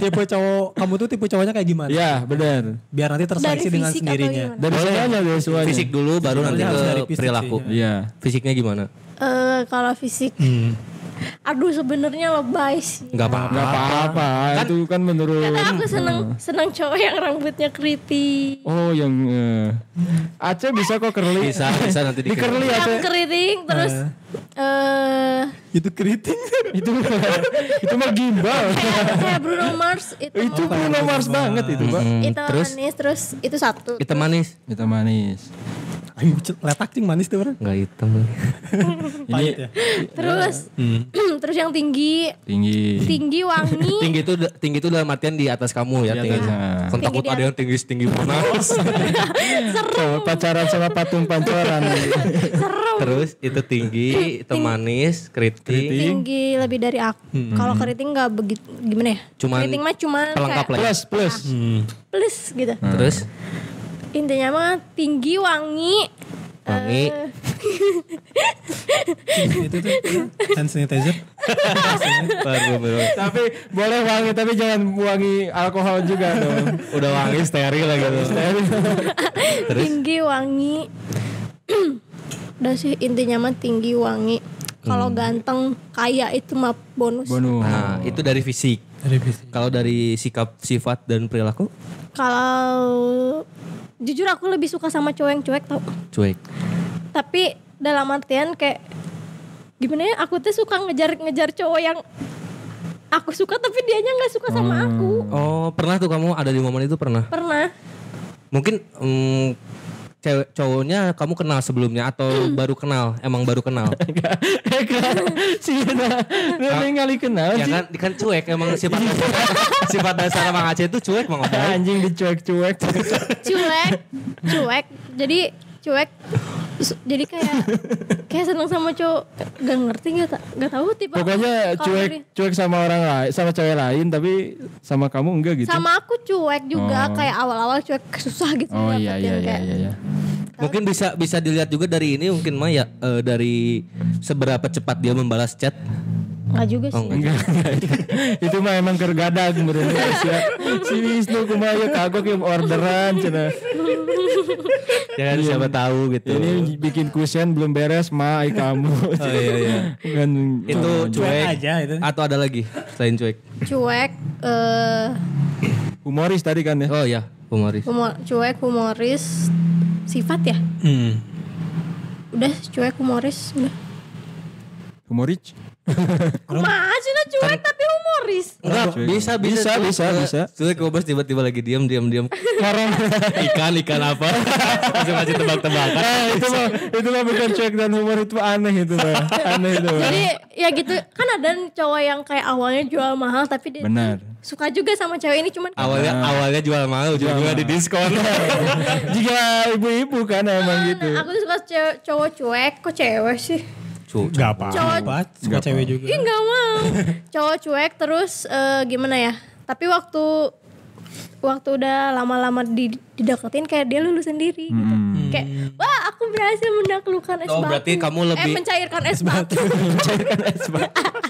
tipe cowok kamu tuh tipe cowoknya kayak gimana? Ya, benar. Biar nanti terseleksi dengan sendirinya. gimana? Dari semuanya, dari semuanya. Fisik dulu baru nanti ke fisik perilaku. Iya. Fisiknya gimana? Eh, kalau fisik Hmm. Aduh sebenarnya lebay sih. Enggak apa-apa. Gak apa-apa, itu kan menurut karena aku seneng seneng cowok yang rambutnya keriting Oh yang eh, Aceh bisa kok curly. Bisa, bisa nanti Di curly yang Aceh. keriting terus eh. Itu keriting. Itu Itu mah gimbal. kayak, kayak Bruno Mars itu. Itu Bruno Mars banget itu pak. Hmm, itu terus? manis terus itu satu. Hitam manis. Kita manis Ayo, letak cing manis tuh orang. Enggak hitam. [laughs] Pahit ya. terus [clears throat] terus yang tinggi Tinggi tinggi wangi [laughs] tinggi itu tinggi itu dalam artian di atas kamu ya Di tinggi. atas. Kan Tinggi takut ada yang tinggi tinggi panas. [laughs] Sama pacaran sama patung pancoran Terus itu tinggi, hitam manis, keriting. tinggi lebih dari aku kalau keriting nggak begitu gimana ya Cuman keriting mah cuman pelengkap kayak ya. Plus plus plus gitu Terus intinya mah tinggi wangi wangi. eh, [laughs] itu tuh hand sanitizer. Baru baru. Tapi boleh wangi Tapi jangan wangi alkohol juga dong Udah wangi steril lah gitu. tinggi wangi [clears throat] udah sih intinya mah tinggi wangi kalau ganteng kaya itu mah bonus Bonus Nah, itu dari fisik. Dari fisik. Kalau dari sikap, sifat dan perilaku kalau jujur aku lebih suka sama cowok yang cuek tau cuek. tapi dalam artian kayak gimana ya aku tuh suka ngejar-ngejar cowok yang aku suka tapi dianya nggak suka sama aku Oh, pernah tuh kamu ada di momen itu pernah? pernah Mungkin mm, cewek cowoknya kamu kenal sebelumnya atau baru kenal? Emang baru kenal? [laughs] si Yana Neng kali kenal ya sih. kan, kan cuek emang sifat [laughs] sifat dasar Mang Aceh itu cuek Mang Aceh. Anjing dicuek-cuek. cuek cuek jadi cuek jadi kayak kayak seneng sama cowok gak ngerti gak tak gak tahu tipe. Pokoknya cuek dari- cuek sama orang lain, sama cewek lain tapi sama kamu enggak gitu. sama aku cuek juga Oh. kayak awal-awal cuek [laughs] susah gitu Oh iya dapetin iya iya kayak iya iya. Mungkin bisa bisa dilihat juga dari ini mungkin mah ya eh, dari seberapa cepat dia membalas chat. Nggak juga sih Oh, enggak. Enggak, enggak. [laughs] itu mah emang kergadag bener ya. Si Wisnu kumaha ya kagok yang orderan cenah. Ya kan siapa tahu gitu. Ini bikin kusen belum beres, ma ai kamu. Oh iya iya. Kan Itu Cuek cuek aja itu. atau ada lagi selain cuek? cuek eh humoris tadi kan ya. Oh ya, humoris. humor cuek humoris sifat ya Hmm. udah cuek humoris udah Humoris. [laughs] Kumaha sih nah cuek tapi humoris Enggak, bisa bisa Bisa, bisa, bisa. Cuek humoris tiba-tiba lagi diam diam diam. Ngarang. [laughs] ikan ikan apa? Masih masih tebak-tebakan. Ah, itu mah itu mah bukan cuek dan humor itu aneh itu mah. Aneh itu mah. jadi ya gitu kan ada cowok yang kayak awalnya jual mahal tapi dia Benar. suka juga sama cewek ini cuman Awalnya awalnya jual mahal, ujung-ujungnya di diskon. [laughs] Jika ibu-ibu kan emang gitu. aku tuh suka cewek, cowok cuek kok cewek sih Cu- Gak apa-apa. Suka cewek juga. Ih nggak mau. Cowok cuek terus eh, gimana ya? Tapi waktu waktu udah lama-lama di, dideketin kayak dia lulus sendiri gitu. Kayak wah aku berhasil menaklukkan es Oh, batu. berarti kamu eh lebih- mencairkan es [laughs] batu.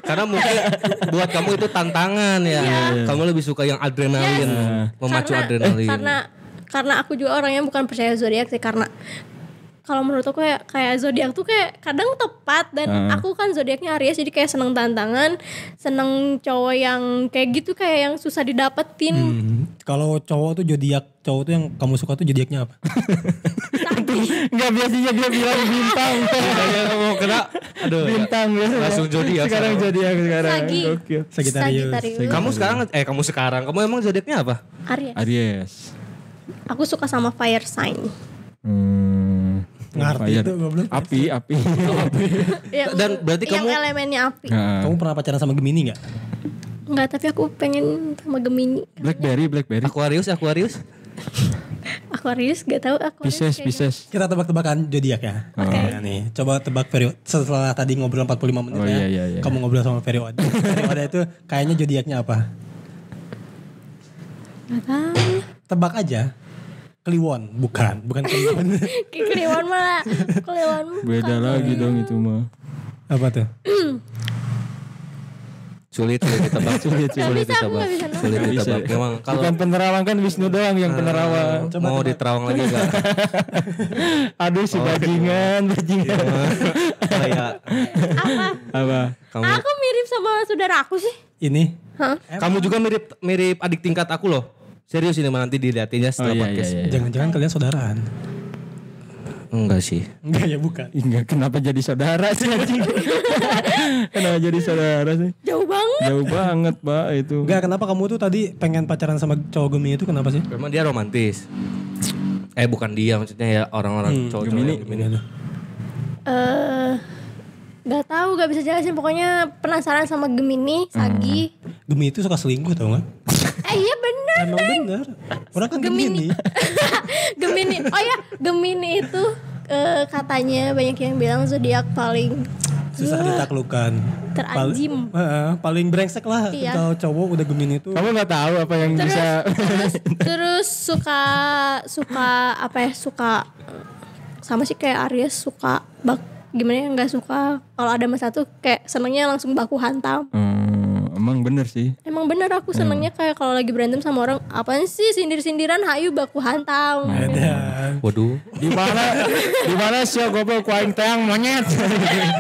Karena mungkin buat kamu itu tantangan ya. Kamu lebih suka yang adrenalin, memacu karena, adrenalin. karena karena aku juga orangnya bukan percaya zodiak sih karena kalau menurut aku kayak kayak zodiak tuh kayak kadang tepat dan aku kan zodiaknya Aries jadi kayak seneng tantangan, seneng cowok yang kayak gitu kayak yang susah didapetin. Hmm. Kalau cowok tuh zodiak cowok tuh yang kamu suka tuh zodiaknya apa? Enggak [laughs] biasanya dia bilang bintang. Saya mau kena, aduh. bintang ya. Langsung zodiak Sekarang zodiak sekarang. Sagi. Gokil. Sagittarius. Sagittarius. Kamu sekarang, eh kamu sekarang, kamu emang zodiaknya apa? Aries. Aries. Aku suka sama fire sign. Hmm. Ngerti itu goblok. Api, [laughs] api. Yang, [laughs] Dan berarti yang kamu- elemennya api. Nah, Kamu pernah pacaran sama Gemini gak? Enggak, tapi aku pengen sama Gemini. Blackberry, Blackberry. Aquarius, Aquarius. [laughs] Aquarius gak tahu Aquarius. Pisces, Pisces. Kita tebak-tebakan zodiak ya. Oke. nih, coba tebak Ferio. Setelah tadi ngobrol 45 menit Oh, ya. iya, iya, iya. Kamu ngobrol sama. Ferio Ada itu kayaknya zodiaknya apa? Gak tahu. Tebak aja. Kliwon, bukan, bukan Kliwon. [laughs] Kliwon malah. Kliwon Beda lagi dong itu mah. apa tuh? Sulit, sulit ditebak. [laughs] Sulit, Sulit ditebak. Sulit ditebak. Memang kalau Bukan penerawang kan Wisnu doang yang penerawang. mau diterawang lagi enggak? [laughs] Aduh si bajingan, bajingan. Kayak Apa? kamu Aku mirip sama saudara aku sih. Ini Hah? kamu juga mirip mirip adik tingkat aku loh. Serius ini mah nanti dilihatinnya Oh setelah iya iya podcast. iya. jangan-jangan kalian saudaraan. Enggak sih. Enggak ya, bukan. Enggak kenapa jadi saudara sih anjing? [laughs] kenapa jadi saudara sih? Jauh banget. Jauh banget, Pak, itu. Enggak, kenapa kamu tuh tadi pengen pacaran sama cowok Gemini itu kenapa sih? Memang dia romantis. Eh bukan dia maksudnya ya orang-orang cowok Gemini. Gemini. Eh Gak tahu, gak bisa jelasin. Pokoknya penasaran sama Gemini, Sagi. Gemini itu suka selingkuh tau gak? Eh iya bener. Emang bener. Orang kan Gemini. Gemini. [laughs] Oh ya, Gemini itu eh, katanya banyak yang bilang zodiak paling Susah ditaklukkan. Teranjim. Pal- Heeh, paling brengsek lah Iya. kalau cowok udah Gemini itu. Kamu nggak tahu apa yang terus, bisa terus terus suka suka apa ya suka sama sih kayak Aries suka bak gimana ya nggak suka kalau ada masalah tuh kayak senengnya langsung baku hantam Hmm, emang bener sih. emang bener aku senengnya kayak kalau lagi berantem sama orang apaan sih sindir sindiran hayu baku hantam Dan Waduh. Di mana di mana sih goblok ku aing teang monyet.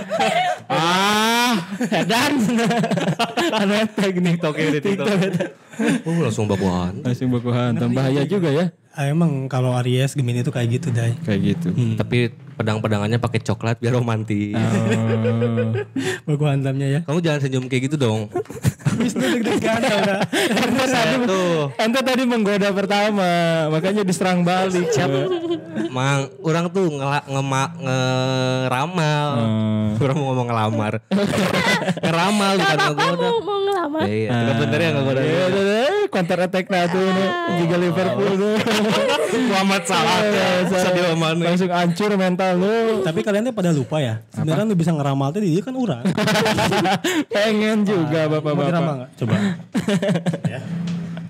[laughs] ah, dan aneh teknik ya di TikTok. Oh langsung bakuan. Langsung baku hantam bahaya juga ya. ah, emang kalau Aries Gemini itu kayak gitu, Dai. Kayak gitu. Tapi pedang-pedangannya pakai coklat biar romantis. Oh. [laughs] Baku hantamnya ya. Kamu jangan senyum kayak gitu dong. [laughs] Wisnu deg-degan udah. Tuh, Ente tadi menggoda pertama, makanya diserang balik. Mang, orang tuh ngela, ngema, ngeramal. Orang mau ngomong ngelamar. [laughs] ngeramal bukan kamu mau ngelamar? Iya, itu bener ya ngegoda. Iya, iya, iya, counter attack nah tuh, nih. juga Liverpool tuh. Muhammad Salah. Sadio Mane. Langsung hancur mental lu. Tapi kalian tuh pada lupa ya. Sebenarnya lu bisa ngeramal tuh dia kan urang. [laughs] Pengen juga Mau bapak-bapak. nggak? Coba.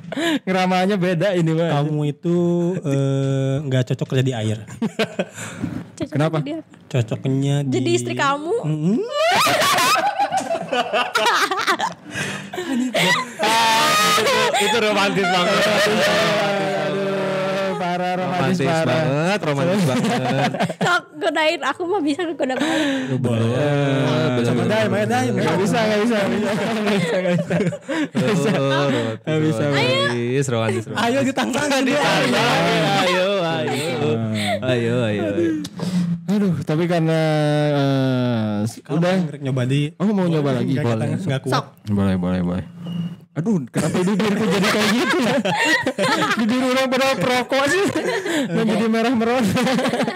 [laughs] Ngeramalnya beda ini mah. Kamu itu eh, nggak cocok kerja di air. Cocok Kenapa? Jadi, apa? Cocoknya di Jadi istri kamu? [laughs] itu romantis banget. Aduh, parah romantis, Romantis parah. banget, romantis banget. [laughs] Kalau godain aku mah bisa goda balik. Boleh. Coba dai, main dai. Gak bisa, gak bisa, gak bisa, gak bisa. Romantis. Ayo ditantang [laughs] dia. Ayo, ayo, ayo, ayo, ayo. Aduh, tapi karena eh, udah. Nyoba di. Oh mau nyoba lagi? Boleh. katanya nggak kuat. Boleh, boleh, boleh. Aduh, kenapa bibirku jadi kayak gitu ya? [laughs] Bibir orang pada perokok sih. Dan jadi merah merona.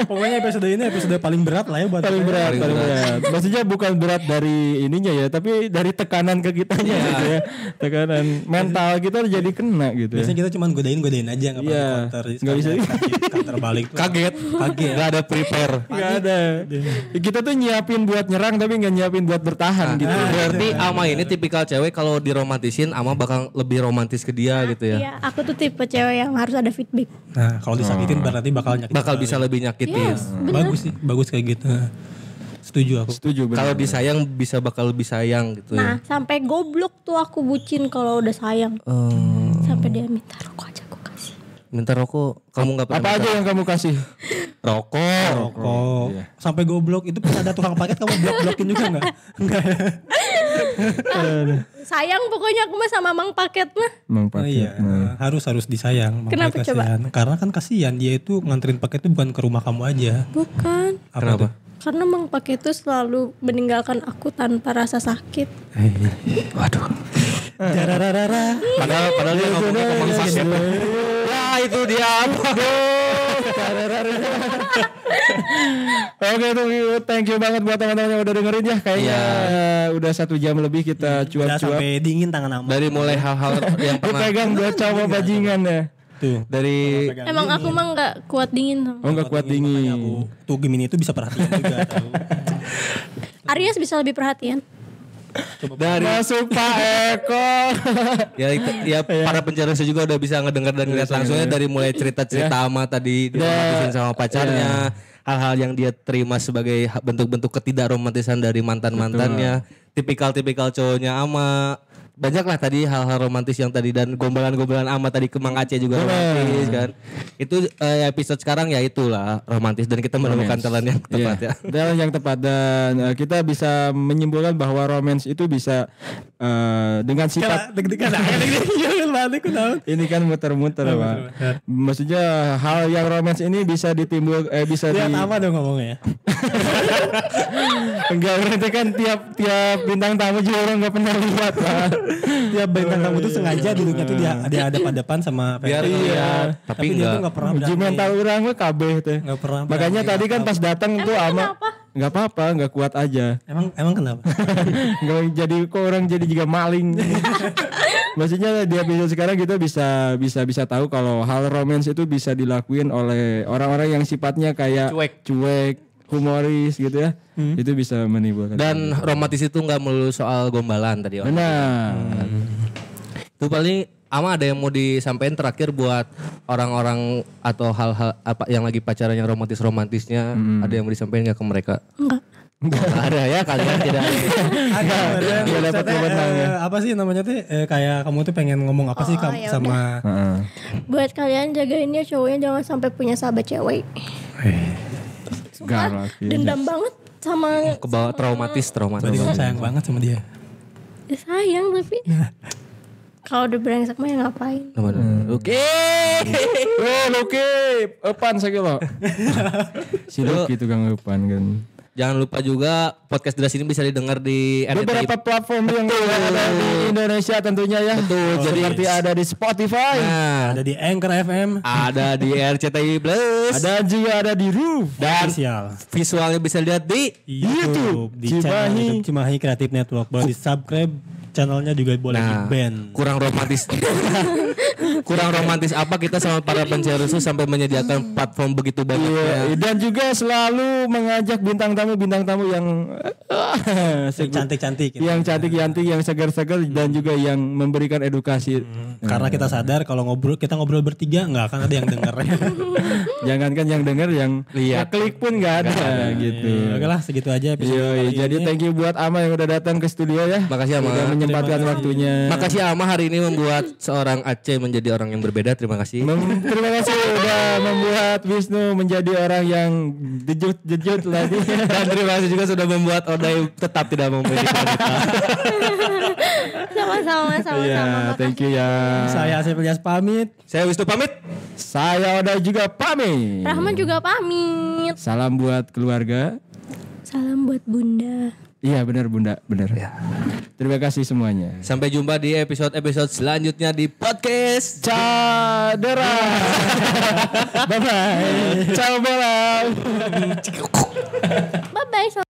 Pokoknya episode ini episode paling berat lah ya buat paling kita. berat, paling berat. Maksudnya bukan berat dari ininya ya, tapi dari tekanan ke kitanya gitu ya. Tekanan mental kita jadi kena gitu. ya. Biasanya kita cuma godain godain aja nggak pernah Iya. counter. Nggak bisa. counter balik. tuh. Kaget, kaget. Gak ada prepare. Gak ada. Kita tuh nyiapin buat nyerang tapi nggak nyiapin buat bertahan gitu. Berarti Ama ini tipikal cewek kalau diromantisin Ama bakal lebih romantis ke dia gitu ya. Iya, aku tuh tipe cewek yang harus ada feedback. Nah kalau disakitin berarti bakal nyakitin. Bakal bisa lebih nyakitin. Yes, Bagus sih, bagus kayak gitu. Setuju aku. Setuju benar. Kalau disayang bisa bakal lebih sayang gitu ya. Nah, sampai goblok tuh aku bucin kalau udah sayang. Eh, Sampai dia minta rokok aja aku kasih. minta rokok, kamu nggak pernah Apa minta aja yang kamu kasih? rokok. Rokok. Sampai goblok itu pas ada tukang paket kamu blok-blokin juga nggak? [laughs] Enggak. Sayang pokoknya aku mah sama mang paket mah. Emang Oh, pakai. iya, harus harus disayang. Kenapa coba? Karena kan kasihan dia itu nganterin paket itu bukan ke rumah kamu aja. Bukan. Apa Kenapa? tuh? Karena mang paket itu selalu meninggalkan aku tanpa rasa sakit. Waduh. Jarararara. Padahal padahal dia ngomongnya ke Mang Paket. Ya itu dia. Oke tuh thank you banget buat teman-teman yang udah dengerin ya. Kayaknya eh, udah satu jam lebih kita Udah cuap-cuap. sampai dingin tangan ama. Dari mulai hal-hal yang pernah pegang dua coba bajingan ya. Tuh. dari Emang aku mah nggak kuat dingin. Oh nggak kuat dingin. Aku tuh Gemini itu bisa perhatian juga tahu. Aries bisa lebih perhatian. Dari Masuk Pak Eko. ya itu- ya para pencari juga udah bisa ngedenger dan ngeliat langsungnya dari mulai cerita-cerita ama tadi diromantisin sama pacarnya hal-hal yang dia terima sebagai bentuk-bentuk ketidakromantisan dari mantan-mantannya tipikal-tipikal cowoknya ama banyak lah tadi hal-hal romantis yang tadi dan gombalan-gombalan ama tadi ke Mang Aceh juga romantis kan? Itu eh, episode sekarang ya itulah romantis. Dan kita menemukan talent yang tepat ya. Dan yang tepat. Dan eh, kita bisa menyimpulkan bahwa romance itu bisa eh, dengan sifat [laughs] kenapa? [laughs] ini kan muter-muter pak. Maksudnya hal yang romance ini bisa ditimbul eh bisa di Lihat apa dong ngomongnya? [laughs] enggak berarti kan tiap tiap bintang tamu juga orang nggak pernah lihat pak. Tiap bintang tamu tuh sengaja duduknya tuh dia dia ada depan sama biar Ferry. iya Tapi, tapi dia tuh enggak nggak pernah Uji berani. mental orang mah kabeh teh. Nggak pernah Makanya tadi kan pas datang tuh ama kenapa? Nggak apa-apa nggak kuat aja. Emang emang kenapa? [laughs] Nggak jadi kok orang jadi juga maling. [laughs] Maksudnya di episode sekarang kita bisa bisa bisa tahu kalau hal romance itu bisa dilakuin oleh orang-orang yang sifatnya kayak Cuek. cuek, humoris gitu ya. Itu bisa menimbulkan. dan romantis itu nggak melulu soal gombalan tadi benar. Itu paling ama ada yang mau disampaikan terakhir buat orang-orang atau hal-hal apa yang lagi pacaran yang romantis-romantisnya ada yang mau disampaikan nggak ke mereka? Enggak. Nggak ada ya kalian tidak. Ada ada Nggak dapat wewenangnya. apa sih namanya tuh eh, kayak kamu tuh pengen ngomong apa sih Oh, kam- ya sama Heeh. Buat kalian jagainnya cowoknya jangan sampai punya sahabat cewek. Galak, iya. Dendam banget sama Ke bawah traumatis, traumatis. Berarti kamu sayang banget sama dia. Ya, sayang tapi [laughs] Kalau udah brengsek mah ya ngapain? Oke. Oh, Luki, Epan sakilo. si Luki tukang Epan kan. Jangan lupa juga podcast Deras ini bisa didengar di RCTI. Beberapa platform yang ada di Indonesia tentunya ya. Betul. jadi- Seperti ada di Spotify, Nah, Ada di Anchor FM. ada di RCTI Plus. ada juga ada di Roof. dan Official. visualnya bisa lihat di YouTube. Di Cimahi. channel YouTube Cimahi Creative Network. Boleh di subscribe channelnya juga boleh di Nah, band. kurang romantis. [laughs] kurang romantis apa kita sama para penyiar rusuh sampai menyediakan platform begitu banyak. Iya, dan juga selalu mengajak bintang tamu bintang tamu yang [laughs] Cantik-cantik. gitu. yang cantik-cantik, yang segar-segar dan juga yang memberikan edukasi. Karena kita sadar kalau ngobrol kita ngobrol bertiga nggak akan ada yang denger. [laughs] Jangankan yang denger yang Lihat. klik pun nggak ada gitu. Oke lah segitu aja episode Yoi, jadi ini. thank you buat Ama yang udah datang ke studio ya. Makasih Ama. Udah menyempatkan waktunya. Makasih Ama hari ini membuat seorang Aceh menjadi orang yang berbeda. Terima kasih. Mem- terima kasih udah membuat Wisnu menjadi orang yang jejut-jejut lagi. Dan terima kasih juga sudah membuat Odai tetap tidak memiliki wanita. [laughs] Sama-sama, sama-sama. Iya, Makasih. thank you ya. Saya Asep Ilyas pamit. Saya Wisnu pamit. Saya udah juga pamit. Rahman juga pamit. Salam buat keluarga. Salam buat Bunda. Iya benar Bunda, benar. Terima kasih semuanya. Sampai jumpa di episode-episode selanjutnya di podcast. Cadera. [laughs] bye bye. Ciao malam. Bye-bye, selamat